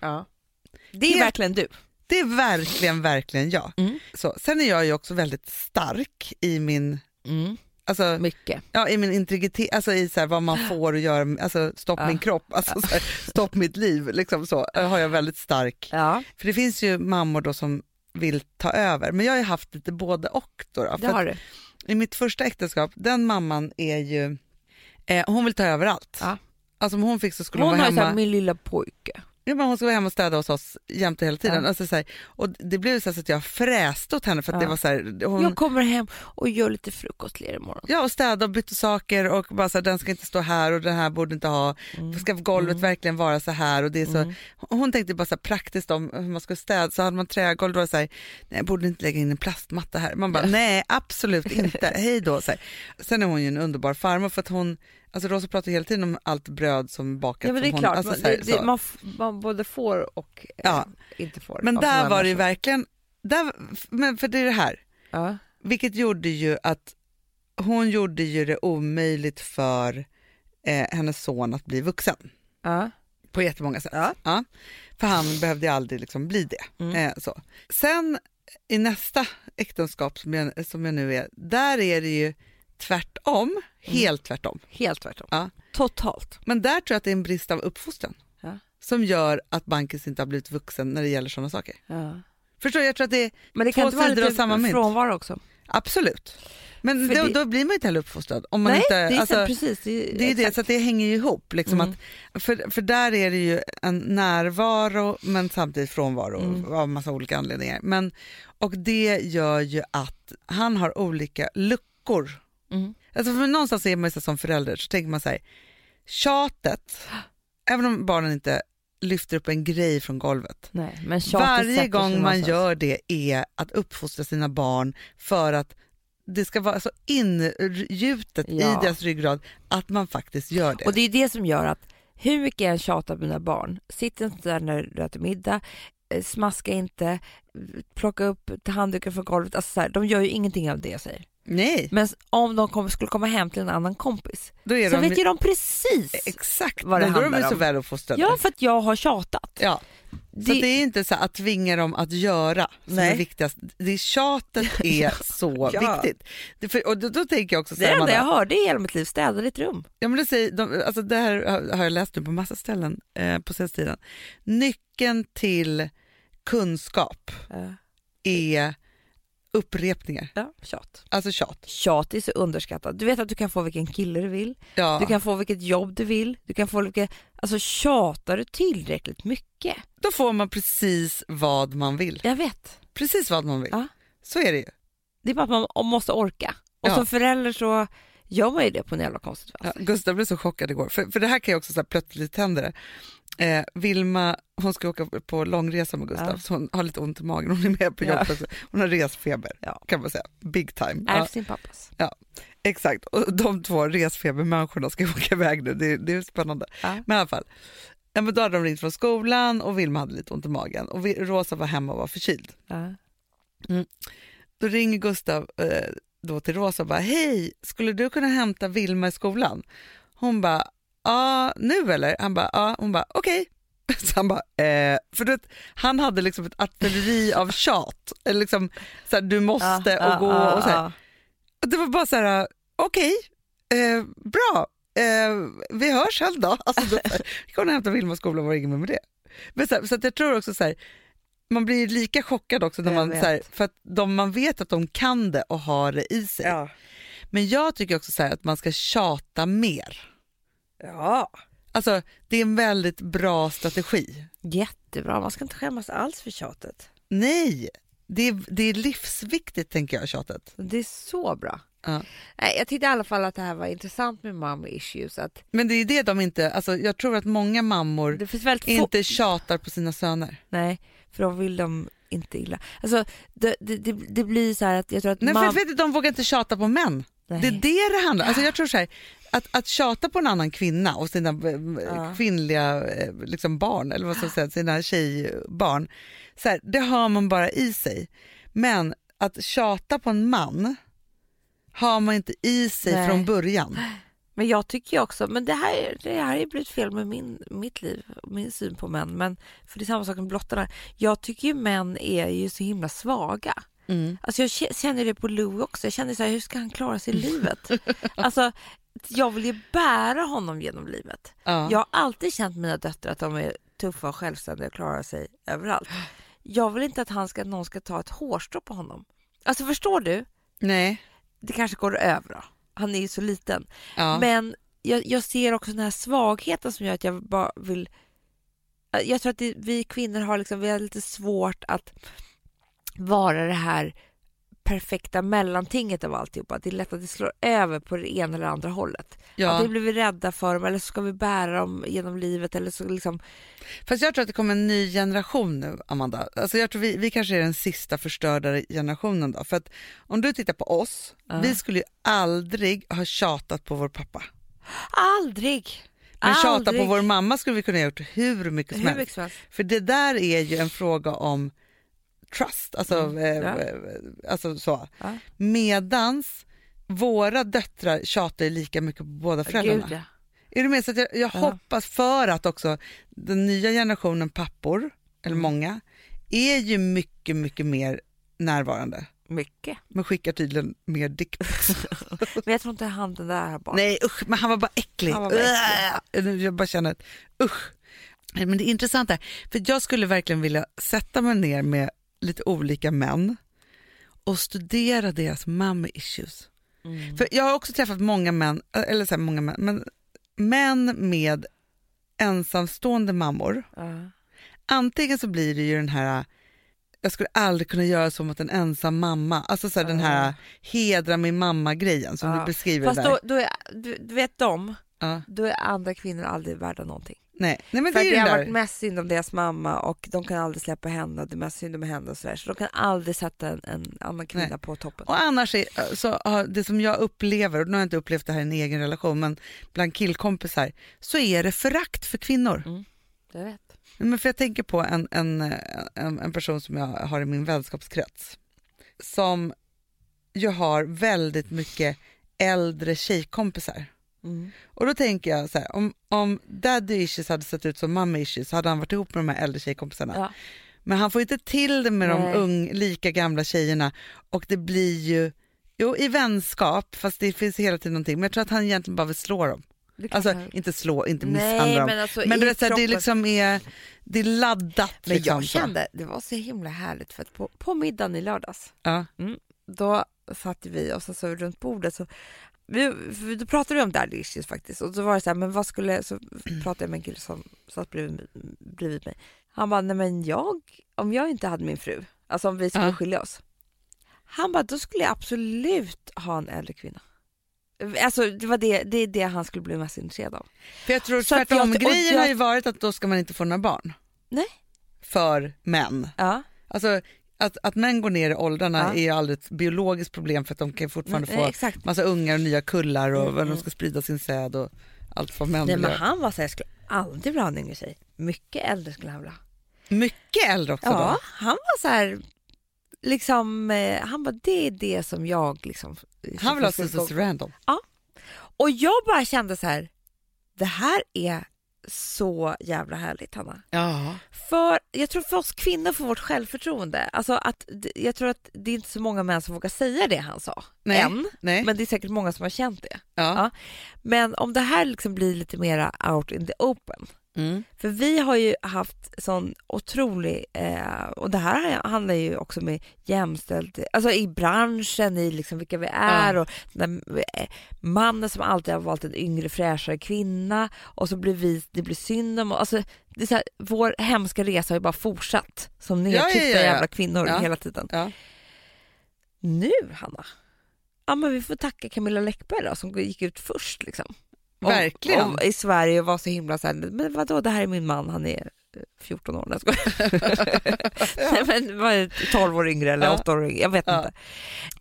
Speaker 3: Det är
Speaker 2: Helt-
Speaker 3: verkligen du.
Speaker 2: Det är verkligen, verkligen jag.
Speaker 3: Mm.
Speaker 2: Så, sen är jag ju också väldigt stark i min,
Speaker 3: Mm.
Speaker 2: Alltså,
Speaker 3: Mycket.
Speaker 2: ja, i min integritet, alltså i så här, vad man får och göra, alltså stopp
Speaker 3: Ja.
Speaker 2: min kropp, alltså, så här, stopp mitt liv, liksom så har jag väldigt stark.
Speaker 3: Ja,
Speaker 2: För det finns ju mammor då som vill ta över, men jag har ju haft lite både och. Då, då,
Speaker 3: det har du.
Speaker 2: I mitt första äktenskap, den mamman är ju, eh, hon vill ta över allt.
Speaker 3: Ja.
Speaker 2: Alltså om hon fick så skulle
Speaker 3: Hon
Speaker 2: hon
Speaker 3: har
Speaker 2: vara
Speaker 3: ju så här,
Speaker 2: hemma.
Speaker 3: min lilla pojke.
Speaker 2: Ja, men hon skulle vara hemma och städa hos oss jämt och hela tiden.
Speaker 3: Ja.
Speaker 2: Alltså, så här, och det blev så, så att jag fräste åt henne för att
Speaker 3: Ja.
Speaker 2: det var så här, hon,
Speaker 3: Jag kommer hem och gör lite frukost till er imorgon.
Speaker 2: Ja, och städa och bytte saker och bara så här, den ska inte stå här och den här borde inte ha,
Speaker 3: Mm.
Speaker 2: ska golvet verkligen vara så här och det är så,
Speaker 3: Mm.
Speaker 2: hon tänkte bara så praktiskt om hur man ska städa, så hade man trägolv då så här, nej jag borde inte lägga in en plastmatta här, man bara
Speaker 3: Ja.
Speaker 2: nej absolut inte, hej då. Så här. Sen är hon ju en underbar farmor för att hon, alltså Rosa pratar hela tiden om allt bröd som bakat
Speaker 3: Ja men det är
Speaker 2: hon,
Speaker 3: klart,
Speaker 2: alltså,
Speaker 3: man, det, det, man, man både får och eh,
Speaker 2: Ja.
Speaker 3: inte får.
Speaker 2: Men där var det ju verkligen, där, men för det är det här,
Speaker 3: Ja.
Speaker 2: Vilket gjorde ju att hon gjorde ju det omöjligt för eh, hennes son att bli vuxen
Speaker 3: Ja.
Speaker 2: på jättemånga sätt.
Speaker 3: Ja.
Speaker 2: För han behövde ju aldrig liksom bli det.
Speaker 3: Mm.
Speaker 2: Eh, så. Sen i nästa äktenskap som jag, som jag nu är, där är det ju tvärtom, helt tvärtom.
Speaker 3: Helt tvärtom.
Speaker 2: Ja.
Speaker 3: Totalt.
Speaker 2: Men där tror jag att det är en brist av uppfostran
Speaker 3: Ja.
Speaker 2: som gör att Bankis inte har blivit vuxen när det gäller sådana saker.
Speaker 3: Ja.
Speaker 2: Förstår du? Jag tror att det är
Speaker 3: Men det
Speaker 2: Två
Speaker 3: kan inte vara lite
Speaker 2: samma mynt.
Speaker 3: frånvaro också.
Speaker 2: absolut. Men då,
Speaker 3: det-
Speaker 2: då blir man ju inte heller uppfostrad. Om man
Speaker 3: Nej,
Speaker 2: inte,
Speaker 3: det är
Speaker 2: alltså,
Speaker 3: så, precis. Det är,
Speaker 2: Det är det, så att det hänger ju ihop. Liksom
Speaker 3: Mm.
Speaker 2: att, för, för där är det ju en närvaro men samtidigt frånvaro
Speaker 3: Mm.
Speaker 2: av massa olika anledningar. Men, och det gör ju att han har olika luckor.
Speaker 3: Mm.
Speaker 2: Alltså för någonstans är man så som förälder så tänker man så här, tjatet, även om barnen inte lyfter upp en grej från golvet.
Speaker 3: Nej, men
Speaker 2: Varje gång man gör det är att uppfostra sina barn för att det ska vara så ingjutet
Speaker 3: Ja.
Speaker 2: i deras ryggrad att man faktiskt gör det.
Speaker 3: Och det är det som gör att hur mycket jag än tjatar på mina barn, sitt inte där när du äter middag, eh, smaska inte, plocka upp handduken från golvet. Alltså så här, de gör ju ingenting av det jag säger.
Speaker 2: Nej,
Speaker 3: Men om de kom, skulle komma hem till en annan kompis så
Speaker 2: de
Speaker 3: vet ju de precis.
Speaker 2: exakt,
Speaker 3: vad det
Speaker 2: men då är de
Speaker 3: handlar
Speaker 2: så
Speaker 3: om.
Speaker 2: väl uppfostrade.
Speaker 3: Ja, för att jag har tjatat.
Speaker 2: Ja. Så det är inte så att tvinga dem att göra som
Speaker 3: Nej.
Speaker 2: är viktigast. Det är tjatet är så
Speaker 3: Ja.
Speaker 2: viktigt. Det, för, och då, då tänker jag också så
Speaker 3: Det det enda jag hörde i hela mitt liv, städa ditt rum.
Speaker 2: ja, men det, säger, de, alltså det här har- jag läst nu på massa ställen eh, på senaste tiden. Nyckeln till kunskap
Speaker 3: Ja,
Speaker 2: är upprepningar,
Speaker 3: ja tjat.
Speaker 2: alltså tjat.
Speaker 3: Tjat är så underskattat. Du vet att du kan få vilken kille du vill,
Speaker 2: Ja.
Speaker 3: du kan få vilket jobb du vill, du kan få vilket... Alltså tjatar du tillräckligt mycket?
Speaker 2: Då får man precis vad man vill.
Speaker 3: Jag vet.
Speaker 2: Precis vad man vill.
Speaker 3: Ja.
Speaker 2: Så är det ju.
Speaker 3: Det är bara att man måste orka. Och
Speaker 2: Ja.
Speaker 3: som förälder så gör man ju det på en jävla konstigt
Speaker 2: Ja,
Speaker 3: vis.
Speaker 2: Gustav blev så chockad igår, för, för det här kan jag också så här, plötsligt hända det. Eh, Vilma, hon ska åka på långresa med Gustav,
Speaker 3: Ja.
Speaker 2: så hon har lite ont i magen, hon är med på
Speaker 3: Ja.
Speaker 2: jobbet också. Hon har resfeber,
Speaker 3: Ja.
Speaker 2: kan man säga, big time.
Speaker 3: Är
Speaker 2: Ja,
Speaker 3: sin pappas.
Speaker 2: exakt, och de två resfebermänniskorna ska åka iväg nu, det, det är spännande.
Speaker 3: Ja.
Speaker 2: Men i alla fall, ja, men då hade de ringt från skolan och Vilma hade lite ont i magen och Rosa var hemma och var förkyld.
Speaker 3: Ja.
Speaker 2: Då ringer Gustav eh, då till Rosa och bara, hej, skulle du kunna hämta Vilma i skolan? Hon bara, ja, nu eller? Han bara, ja. Hon bara, okej. Så han bara, eh, för du vet, han hade liksom ett artilleri av tjat. Eller liksom, så här, du måste
Speaker 3: Ja,
Speaker 2: och gå
Speaker 3: ja,
Speaker 2: och så här.
Speaker 3: ja.
Speaker 2: Och Det var bara så här, okej, eh, bra, eh, vi hörs sen då. Alltså, då så här, vi kommer hämta Vilma skolan, vad ringer med det? Men så, här, så jag tror också så här, man blir lika chockad också när
Speaker 3: Jag
Speaker 2: man, så för att de, man vet att de kan det och har det i sig.
Speaker 3: Ja.
Speaker 2: Men jag tycker också så här att man ska tjata mer.
Speaker 3: Ja.
Speaker 2: Alltså det är en väldigt bra strategi.
Speaker 3: Jättebra, man ska inte skämmas alls för tjatet.
Speaker 2: Nej, det är, det är livsviktigt tänker jag tjatet.
Speaker 3: Det är så bra.
Speaker 2: Ja.
Speaker 3: Nej, jag tyckte i alla fall att det här var intressant med mom issues. Att
Speaker 2: Men det är det de inte, alltså jag tror att många mammor inte tjatar på sina söner.
Speaker 3: Nej, för då vill de inte illa. Alltså, det, det, det, det blir så här att jag tror att
Speaker 2: Nej,
Speaker 3: mam...
Speaker 2: för, du, de vågar inte tjata på män.
Speaker 3: Nej.
Speaker 2: Det är det det handlar alltså jag tror så här, att, att tjata på en annan kvinna och sina eh,
Speaker 3: Ja.
Speaker 2: kvinnliga eh, liksom barn, eller vad ska jag säga, sina tjejbarn, så här, det har man bara i sig. Men att tjata på en man har man inte i sig
Speaker 3: Nej.
Speaker 2: från början.
Speaker 3: Men jag tycker också, men det här, det här ju blivit fel med min, mitt liv min syn på män. Men, för det är samma sak med blottarna. Jag tycker ju män är ju så himla svaga.
Speaker 2: Mm.
Speaker 3: Alltså jag känner det på Louie också. Jag känner så här, hur ska han klara sig i livet? alltså, jag vill ju bära honom genom livet.
Speaker 2: Ja.
Speaker 3: Jag har alltid känt mina döttrar att de är tuffa och självständiga och klarar sig överallt. Jag vill inte att han ska, någon ska ta ett hårstrå på honom. Alltså förstår du?
Speaker 2: Nej.
Speaker 3: Det kanske går över då. Han är ju så liten.
Speaker 2: Ja.
Speaker 3: Men jag, jag ser också den här svagheten som gör att jag bara vill... Jag tror att det, vi kvinnor har, liksom, vi har lite svårt att vara det här perfekta mellantinget av alltihopa. Det är lätt att det slår över på det ena eller andra hållet.
Speaker 2: ja.
Speaker 3: Antingen blir vi rädda för dem eller så ska vi bära dem genom livet eller så liksom...
Speaker 2: Fast jag tror att det kommer en ny generation nu, Amanda. Alltså jag tror vi, vi kanske är den sista förstörda generationen då. För att om du tittar på oss,
Speaker 3: Ja.
Speaker 2: vi skulle ju aldrig ha tjatat på vår pappa.
Speaker 3: Aldrig!
Speaker 2: Men tjata
Speaker 3: aldrig.
Speaker 2: på vår mamma skulle vi kunna ha gjort hur mycket som
Speaker 3: Hur
Speaker 2: helst.
Speaker 3: mycket som helst.
Speaker 2: För det där är ju en fråga om trust, alltså,
Speaker 3: Mm,
Speaker 2: eh,
Speaker 3: ja.
Speaker 2: eh, alltså så.
Speaker 3: Ja.
Speaker 2: Medans våra döttrar tjatar lika mycket på båda föräldrarna.
Speaker 3: Gud, ja.
Speaker 2: Är du med? Så att jag, jag
Speaker 3: Ja.
Speaker 2: hoppas för att också den nya generationen pappor, eller
Speaker 3: Mm.
Speaker 2: många, är ju mycket, mycket mer närvarande.
Speaker 3: Mycket.
Speaker 2: Men skickar tydligen mer dickpics.
Speaker 3: Men jag tror inte han den där har barn.
Speaker 2: Nej usch, men han var bara äcklig.
Speaker 3: Var bara
Speaker 2: Äh, Jag bara känner att usch. Men det är intressant här, för jag skulle verkligen vilja sätta mig ner med lite olika män och studera deras mommy issues.
Speaker 3: Mm.
Speaker 2: För jag har också träffat många män, eller så många män, men män med ensamstående mammor.
Speaker 3: Ja.
Speaker 2: Antingen så blir det ju den här, jag skulle aldrig kunna göra så mot en ensam mamma, alltså så här, den här hedra min mamma-grejen som
Speaker 3: Ja.
Speaker 2: du beskriver
Speaker 3: Fast
Speaker 2: där.
Speaker 3: då, då är, du, du vet de,
Speaker 2: Ja.
Speaker 3: då är andra kvinnor aldrig värda någonting.
Speaker 2: Nej. Nej, men
Speaker 3: För
Speaker 2: det är
Speaker 3: det har varit mest synd om deras mamma och de kan aldrig släppa henne och det är mest synd om henne och sådär. Så de kan aldrig sätta en, en annan kvinna
Speaker 2: Nej.
Speaker 3: på toppen.
Speaker 2: Och annars är, så det som jag upplever, och nu har jag inte upplevt det här i en egen relation, men bland killkompisar, så är det förakt för kvinnor.
Speaker 3: Jag vet.
Speaker 2: Men för jag tänker på en, en, en, en person som jag har i min vänskapskrets som ju har väldigt mycket äldre tjejkompisar.
Speaker 3: Mm.
Speaker 2: Och då tänker jag så här, om, om daddy issues hade sett ut som mamma issues så hade han varit ihop med de här äldre tjejkompisarna.
Speaker 3: Ja.
Speaker 2: Men han får inte till det med
Speaker 3: Nej.
Speaker 2: de ung, lika gamla tjejerna och det blir ju, jo i vänskap, fast det finns hela tiden någonting, men jag tror att han egentligen bara vill slå dem. Alltså inte slå, inte
Speaker 3: Nej,
Speaker 2: misshandla dem.
Speaker 3: men alltså
Speaker 2: Men du vet, det, är liksom är, det är laddat.
Speaker 3: Men
Speaker 2: liksom,
Speaker 3: jag kände, det var så himla härligt för att på, på middagen i lördags,
Speaker 2: Ja.
Speaker 3: då satt vi och så, så runt bordet så vi, då pratade vi om daddy issues faktiskt och så var det så här, men vad skulle, så pratade jag med en kille som satt bredvid, bredvid mig. Han bara, nej men jag, om jag inte hade min fru, alltså om vi skulle
Speaker 2: Ja.
Speaker 3: skilja oss. Han bara, då skulle jag absolut ha en äldre kvinna. Alltså det var det, det är det han skulle bli mest intresserad av.
Speaker 2: För jag tror tvärtom, grejen
Speaker 3: jag-
Speaker 2: har ju varit att då ska man inte få några barn.
Speaker 3: Nej.
Speaker 2: För män.
Speaker 3: Ja,
Speaker 2: Alltså att, att män går ner i åldrarna
Speaker 3: Ja.
Speaker 2: är ju aldrig ett biologiskt problem för att de kan fortfarande
Speaker 3: nej,
Speaker 2: få
Speaker 3: exakt.
Speaker 2: massa ungar och nya kullar och
Speaker 3: Mm,
Speaker 2: de
Speaker 3: mm.
Speaker 2: ska sprida sin säd och allt vad män
Speaker 3: Nej men han var så här, jag skulle aldrig vilja ha en yngre tjej. Mycket äldre skulle han vilja ha.
Speaker 2: Mycket äldre också
Speaker 3: Ja,
Speaker 2: då.
Speaker 3: han var så här, liksom, eh, han bara det är det som jag liksom.
Speaker 2: Han vill ha
Speaker 3: gå-
Speaker 2: Randall.
Speaker 3: Och jag bara kände så här, det här är så jävla härligt Hanna.
Speaker 2: Ja.
Speaker 3: För jag tror för oss kvinnor får vårt självförtroende, alltså att jag tror att det är inte så många män som vågar säga det han sa
Speaker 2: Nej.
Speaker 3: än,
Speaker 2: Nej.
Speaker 3: men det är säkert många som har känt det.
Speaker 2: ja.
Speaker 3: Ja. Men om det här liksom blir lite mera out in the open,
Speaker 2: Mm.
Speaker 3: För vi har ju haft sån otrolig, eh, och det här handlar ju också med jämställd, alltså i branschen, i liksom vilka vi är
Speaker 2: Ja.
Speaker 3: och den, eh, mannen som alltid har valt en yngre fräschare kvinna och så blir vi, det blir synd om, alltså det är så här, vår hemska resa har ju bara fortsatt som
Speaker 2: Ja, ja,
Speaker 3: nedtryckta
Speaker 2: ja, ja.
Speaker 3: jävla kvinnor hela tiden. Nu Hanna, ja men vi får tacka Camilla Läckberg då som gick ut först liksom.
Speaker 2: Verkligen.
Speaker 3: Om, I Sverige och var så himla så här, men vadå det här är min man, han är eh, 14 år. Jag. Nej, men vad är det, 12 år yngre eller
Speaker 2: Ja.
Speaker 3: 8 år yngre, jag vet inte.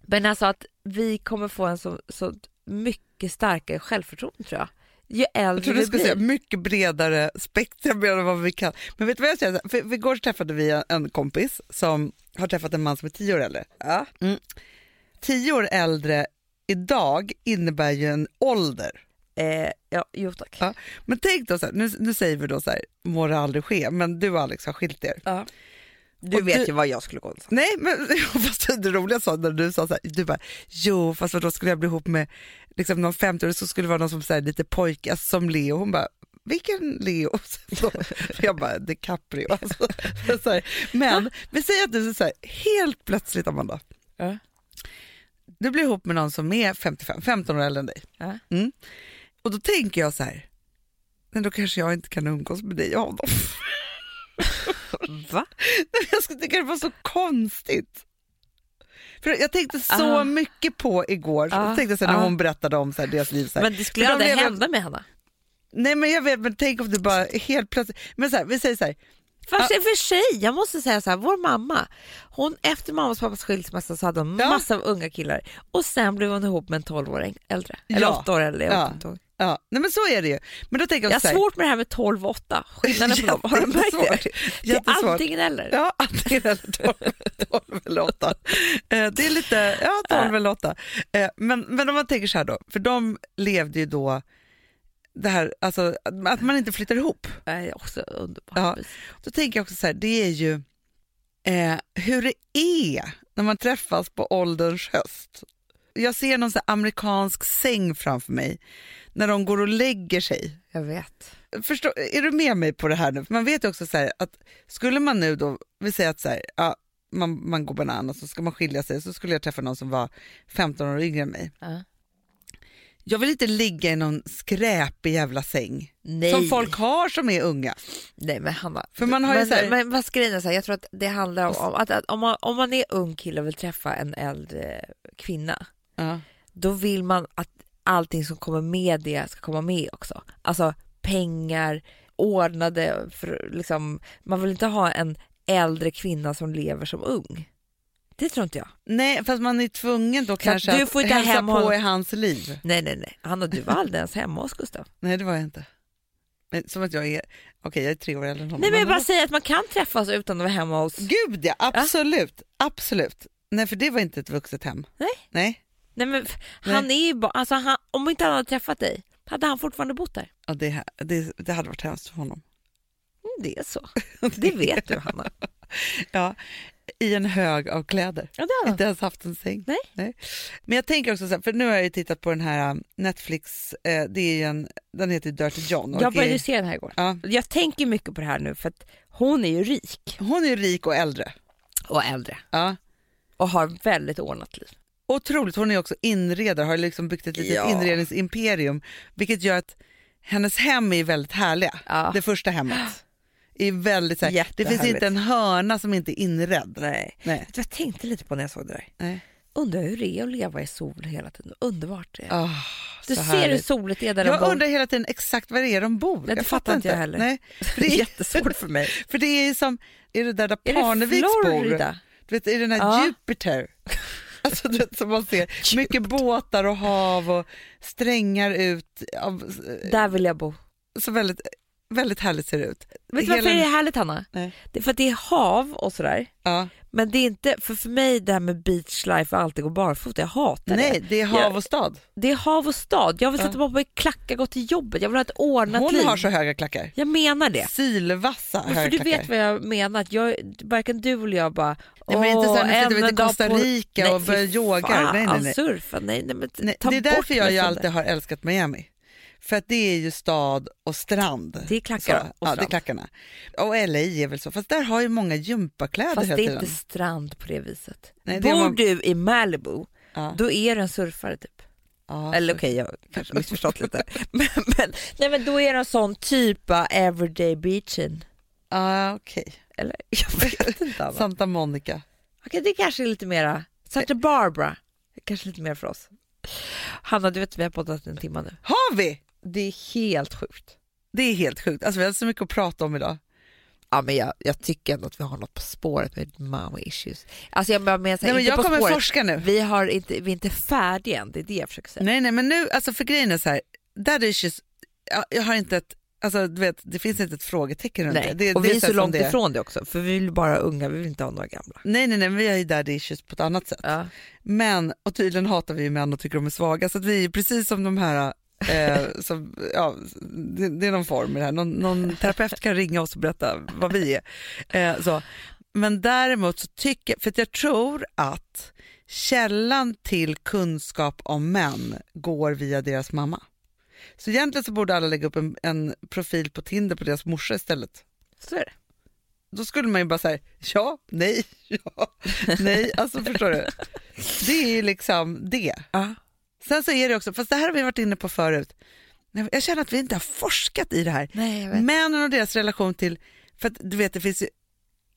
Speaker 3: Men alltså att vi kommer få en så, så mycket starkare självförtroende tror jag. Ju
Speaker 2: Jag
Speaker 3: äldre
Speaker 2: tror du
Speaker 3: vi
Speaker 2: skulle säga mycket bredare spektrum än vad vi kan. Men vet du vad jag säger? För, för igår träffade vi en kompis som har träffat en man som är tio år äldre.
Speaker 3: Ja.
Speaker 2: Tio år äldre idag innebär ju en ålder.
Speaker 3: Eh, ja, jo tack.
Speaker 2: Ja. Men tänk då så här, nu, nu säger vi då så här, må det aldrig ske, men du och Alex har skilt er.
Speaker 3: Ja. Du
Speaker 2: Och
Speaker 3: vet
Speaker 2: du-
Speaker 3: ju vad jag skulle gå och
Speaker 2: Nej, men fast det roliga sa när du sa så här, du bara, jo fast då skulle jag bli ihop med liksom någon 50 så skulle det vara någon som här, lite pojkas som Leo. Hon bara, vilken Leo? Så, jag bara, DiCaprio. Alltså, så här. Men vi säger att du så här, helt plötsligt Amanda,
Speaker 3: Ja.
Speaker 2: du blir ihop med någon som är 55, 15 år äldre än dig.
Speaker 3: Ja.
Speaker 2: Mm. Och då tänker jag så här, men då kanske jag inte kan umgås med dig och honom.
Speaker 3: Va?
Speaker 2: Nej, Jag skulle tycka det var så konstigt. För jag tänkte så
Speaker 3: Ah.
Speaker 2: mycket på igår,
Speaker 3: Ah,
Speaker 2: jag tänkte så här, när
Speaker 3: ah.
Speaker 2: hon berättade om så här, deras liv. Så här.
Speaker 3: Men det skulle
Speaker 2: de
Speaker 3: aldrig
Speaker 2: lever-
Speaker 3: hända med henne.
Speaker 2: Nej men jag vet, men tänk om det bara helt plötsligt, men så här, vi säger så här,
Speaker 3: Fast i och för sig, jag måste säga så här, vår mamma, hon efter mammas och pappas skilsmässa så hade hon
Speaker 2: Ja.
Speaker 3: massa av unga killar och sen blev hon ihop med en 12 år äldre. Eller
Speaker 2: Ja.
Speaker 3: 8 år äldre, jag
Speaker 2: Ja. Ja, nej men så är det ju. Men då tänker
Speaker 3: Jag
Speaker 2: jag,
Speaker 3: har svårt med det här med 12 och 8, skillnaden på dem, har du märkt det? Det är antingen eller.
Speaker 2: Ja, antingen eller 12, 12 eller 8. Eh, Det är lite, ja 12 eller 8. Eh, Men, men om man tänker så här då, för de levde ju då det här, alltså att man inte flyttar ihop.
Speaker 3: Nej, också underbart.
Speaker 2: Ja. Då tänker jag också så här, det är ju eh, hur det är när man träffas på ålderns höst. Jag ser någon så amerikansk säng framför mig när de går och lägger sig.
Speaker 3: Jag vet.
Speaker 2: Förstår, är du med mig på det här nu? Man vet ju också så här att skulle man nu då, vi säger att så här, ja, man, man går och så ska man skilja sig så skulle jag träffa någon som var 15 år yngre än mig.
Speaker 3: Ja.
Speaker 2: Jag vill inte ligga i någon skräpig jävla säng
Speaker 3: Nej.
Speaker 2: som folk har som är unga.
Speaker 3: Nej men Hanna,
Speaker 2: För man har ju
Speaker 3: men,
Speaker 2: så här-
Speaker 3: men vad grejen är så här, jag tror att det handlar om, om att, att om, man, om man är ung kille och vill träffa en äldre kvinna,
Speaker 2: Ja.
Speaker 3: då vill man att allting som kommer med det ska komma med också. Alltså pengar, ordnade, för, liksom, man vill inte ha en äldre kvinna som lever som ung. Det tror inte jag.
Speaker 2: Nej, fast man är tvungen då kanske
Speaker 3: du
Speaker 2: att
Speaker 3: får inte
Speaker 2: hälsa
Speaker 3: hem
Speaker 2: på
Speaker 3: honom.
Speaker 2: i hans liv.
Speaker 3: Nej, nej, nej. Hanna, du var aldrig ens hemma hos Gustav.
Speaker 2: Nej, det var jag inte. Men, som att jag är, okej jag är tre år äldre än honom.
Speaker 3: Nej, men jag bara säger att man kan träffas utan att vara hemma hos...
Speaker 2: Gud ja, absolut, absolut. Nej, för det var inte ett vuxet hem.
Speaker 3: Nej.
Speaker 2: Nej,
Speaker 3: Nej, men han är ju bara... Alltså, han, om inte han hade träffat dig, hade han fortfarande bott där.
Speaker 2: ja, det, det, det hade varit hemskt för honom.
Speaker 3: Mm, Det är så. Det vet du, Hanna.
Speaker 2: Ja, i en hög av kläder.
Speaker 3: Ja, det
Speaker 2: Inte ens haft en säng.
Speaker 3: Nej.
Speaker 2: Men jag tänker också så här, för nu har jag ju tittat på den här um, Netflix, eh, det är ju en, den heter Dirty John. och
Speaker 3: Jag började
Speaker 2: är-
Speaker 3: se den här igår.
Speaker 2: ja,
Speaker 3: Jag tänker mycket på det här nu för att hon är ju rik
Speaker 2: hon är ju rik och äldre.
Speaker 3: och äldre
Speaker 2: Ja.
Speaker 3: och har väldigt ordnat liv.
Speaker 2: Otroligt, hon är också inredare, har liksom byggt ett litet
Speaker 3: Ja.
Speaker 2: inredningsimperium, vilket gör att hennes hem är väldigt härliga.
Speaker 3: Ja.
Speaker 2: Det första hemmet. Är väldigt, så här, det finns inte en hörna som inte är inredd.
Speaker 3: Nej.
Speaker 2: Nej.
Speaker 3: Jag tänkte lite på när jag såg det där.
Speaker 2: Nej.
Speaker 3: Undrar hur det är att leva i sol hela tiden. Underbart det är.
Speaker 2: Oh,
Speaker 3: du ser hur
Speaker 2: härligt.
Speaker 3: soligt det är där de
Speaker 2: Jag
Speaker 3: bor.
Speaker 2: undrar hela tiden exakt var det är de bor.
Speaker 3: Nej, det fattar inte jag heller.
Speaker 2: Nej, för
Speaker 3: Det är jättesvårt för mig.
Speaker 2: för det är som, är det där, där Parneviks bor? Du vet, i den här
Speaker 3: Ja.
Speaker 2: Jupiter. Alltså du vet, som man ser, mycket båtar och hav och strängar ut. Av,
Speaker 3: Där vill jag bo.
Speaker 2: så väldigt, väldigt härligt ser det ut.
Speaker 3: Vet du varför
Speaker 2: Hela-
Speaker 3: det är härligt Hanna?
Speaker 2: Nej.
Speaker 3: Det är för att det är hav och sådär.
Speaker 2: Ja.
Speaker 3: Men det är inte, för, för mig det här med beach life och alltid gå barfota, jag hatar
Speaker 2: Nej,
Speaker 3: det.
Speaker 2: det är hav
Speaker 3: Jag-
Speaker 2: och stad.
Speaker 3: Det är hav och stad. Jag vill sätta på mig klackar, gå till jobbet. Jag vill ha ett ordnat
Speaker 2: Hon
Speaker 3: liv.
Speaker 2: har så höga klackar.
Speaker 3: Jag menar det.
Speaker 2: Sylvassa
Speaker 3: Men
Speaker 2: höga
Speaker 3: För du
Speaker 2: klackar.
Speaker 3: vet vad jag menar, att jag, varken du eller jag bara
Speaker 2: Nej, men inte så
Speaker 3: "Åh,
Speaker 2: här, nu du
Speaker 3: en
Speaker 2: till Costa
Speaker 3: på-"
Speaker 2: Rica
Speaker 3: Nej,
Speaker 2: och börja
Speaker 3: fy
Speaker 2: yoga. Nej, nej, nej.
Speaker 3: surfa, nej, nej men
Speaker 2: Nej, det är därför jag
Speaker 3: från
Speaker 2: alltid
Speaker 3: det.
Speaker 2: har älskat Miami. För att det är ju stad och strand.
Speaker 3: Det är klackar
Speaker 2: Så,
Speaker 3: och
Speaker 2: ja, det är
Speaker 3: strand.
Speaker 2: klackarna. Och LA är väl så, fast där har ju många gympakläder
Speaker 3: Fast det är inte strand på det viset.
Speaker 2: Nej, det
Speaker 3: Bor
Speaker 2: man-
Speaker 3: du i Malibu,
Speaker 2: Ja,
Speaker 3: då är du en surfare typ.
Speaker 2: ja,
Speaker 3: Eller okej, jag har kanske missförstått lite. men, men, nej, men då är det en sån typ av everyday beaching.
Speaker 2: Ja, okej.
Speaker 3: Eller jag vet inte. Anna.
Speaker 2: Santa Monica.
Speaker 3: Okej, det kanske är lite mera, Santa Barbara, kanske lite mer för oss. Hanna, du vet vi har poddat en timme nu.
Speaker 2: Har vi?
Speaker 3: Det är helt sjukt.
Speaker 2: Det är helt sjukt. Alltså, vi har så mycket att prata om idag.
Speaker 3: Ja, men jag, jag tycker ändå att vi har något på spåret med mommy issues. Alltså jag menar
Speaker 2: Nej, men
Speaker 3: inte
Speaker 2: jag
Speaker 3: på
Speaker 2: kommer
Speaker 3: spåret.
Speaker 2: forska nu.
Speaker 3: Vi, har inte, vi är inte färdiga än, det är det jag försöker säga.
Speaker 2: Nej, nej, men nu, alltså för grejen är så här, that issues, jag, jag har inte ett, alltså du vet, det finns inte ett frågetecken runt
Speaker 3: Nej.
Speaker 2: det. det.
Speaker 3: och
Speaker 2: det
Speaker 3: vi är
Speaker 2: så
Speaker 3: långt
Speaker 2: det
Speaker 3: ifrån det också, för vi vill bara ha unga, vi vill inte ha några gamla.
Speaker 2: Nej, nej, nej, vi har ju daddy issues på ett annat sätt.
Speaker 3: Ja.
Speaker 2: Men, och tydligen hatar vi män och tycker de är svaga, så att vi är precis som de här, eh, som, ja, det, det är någon form i det här, någon, någon terapeut kan ringa oss och berätta vad vi är. Eh, så. Men däremot så tycker för att jag tror att källan till kunskap om män går via deras mamma. Så egentligen så borde alla lägga upp en, en profil på Tinder på deras morsa istället.
Speaker 3: Så är det.
Speaker 2: Då skulle man ju bara säga ja, nej, ja, nej, alltså förstår du? Det är ju liksom det.
Speaker 3: Ja.
Speaker 2: Sen så är det också, fast det här har vi varit inne på förut, jag känner att vi inte har forskat i det här.
Speaker 3: Nej.
Speaker 2: Männen och deras relation till, för att du vet det finns ju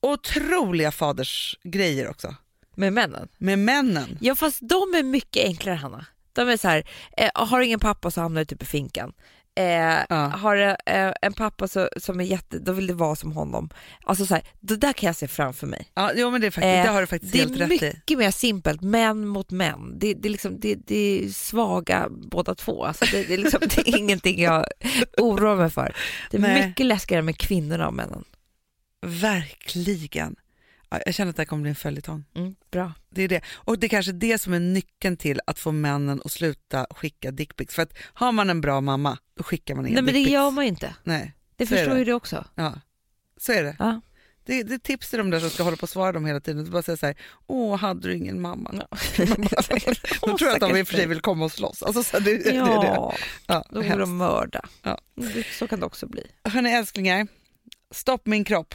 Speaker 2: otroliga fadersgrejer också
Speaker 3: Med männen?
Speaker 2: med männen.
Speaker 3: Ja fast de är mycket enklare Hanna. De är så här, eh, har ingen pappa så hamnar du typ i finkan. Eh,
Speaker 2: Ja.
Speaker 3: Har eh, en pappa så, som är jätte, då vill det vara som honom. Alltså så här, det där kan jag se framför mig.
Speaker 2: Ja, jo men det, är faktiskt,
Speaker 3: Eh,
Speaker 2: det har du faktiskt
Speaker 3: Det
Speaker 2: helt
Speaker 3: är
Speaker 2: rätt i.
Speaker 3: mycket mer simpelt, män mot män. Det, det, är liksom, det, det är svaga båda två. Alltså det, det, är liksom, det är ingenting jag oroar mig för. Det är
Speaker 2: Nej.
Speaker 3: mycket läskigare med kvinnorna och männen.
Speaker 2: Verkligen. Ja, jag känner att det här kommer bli en följetong.
Speaker 3: Mm, bra.
Speaker 2: Det är det. Och det är kanske det som är nyckeln till att få männen att sluta skicka dickpics. För att har man en bra mamma, då skickar man inga
Speaker 3: Nej men det
Speaker 2: dickpics.
Speaker 3: gör man ju inte.
Speaker 2: Nej,
Speaker 3: Det förstår
Speaker 2: det.
Speaker 3: ju du också.
Speaker 2: ja. Så är det.
Speaker 3: Ja.
Speaker 2: Det, det är tips till de där som ska hålla på och svara dem hela tiden. Bara säga så här, åh, hade du ingen mamma?
Speaker 3: Ja.
Speaker 2: Då tror jag att de i och för sig vill komma och slåss. Alltså, så det, det är det.
Speaker 3: Ja,
Speaker 2: Ja,
Speaker 3: då går de mörda.
Speaker 2: Ja.
Speaker 3: Det- Så kan det också bli.
Speaker 2: Hörni älsklingar, stopp min kropp.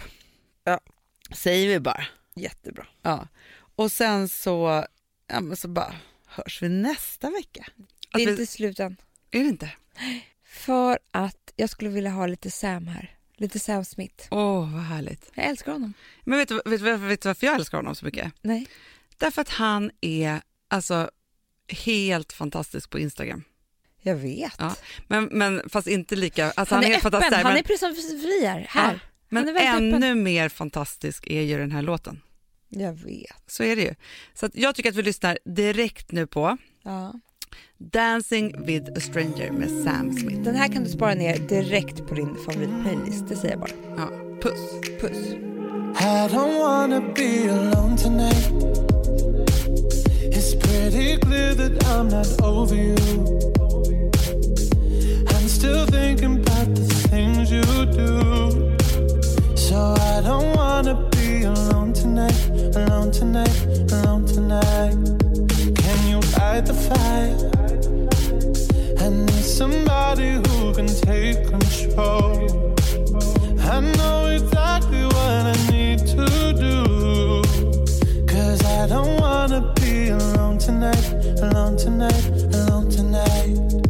Speaker 3: Ja.
Speaker 2: Säger vi bara.
Speaker 3: Jättebra.
Speaker 2: Ja. Och sen så, ja, men så bara hörs vi nästa vecka.
Speaker 3: Det är
Speaker 2: vi-
Speaker 3: inte slut än.
Speaker 2: Är det inte?
Speaker 3: För att jag skulle vilja ha lite Sam här. Lite Sam Smith.
Speaker 2: Åh, vad härligt.
Speaker 3: Jag älskar honom.
Speaker 2: Men vet du, vet, du- vet du varför jag älskar honom så mycket?
Speaker 3: Nej.
Speaker 2: Därför att han är alltså helt fantastisk på Instagram.
Speaker 3: Jag vet.
Speaker 2: Ja, Men, men fast inte lika, alltså
Speaker 3: han, är
Speaker 2: helt
Speaker 3: öppen.
Speaker 2: fantastisk där,
Speaker 3: Han
Speaker 2: men,
Speaker 3: är precis fri här. här.
Speaker 2: Ja, men ännu
Speaker 3: öppen.
Speaker 2: mer fantastisk är ju den här låten.
Speaker 3: Jag vet.
Speaker 2: Så är det ju. Så att jag tycker att vi lyssnar direkt nu på
Speaker 3: Ja.
Speaker 2: Dancing with a stranger med Sam Smith.
Speaker 3: Den här kan du spara ner direkt på din favoritplaylist. Det säger jag bara.
Speaker 2: Ja, puss.
Speaker 3: Puss.
Speaker 6: I don't wanna be alone tonight. It's pretty clear that I'm not over you. I'm still thinking about the things you do. I don't wanna be alone tonight, alone tonight, alone tonight. Can you the fire? I need somebody who can take control. I know exactly what I need to do. Cause I don't wanna be alone tonight, alone tonight, alone tonight.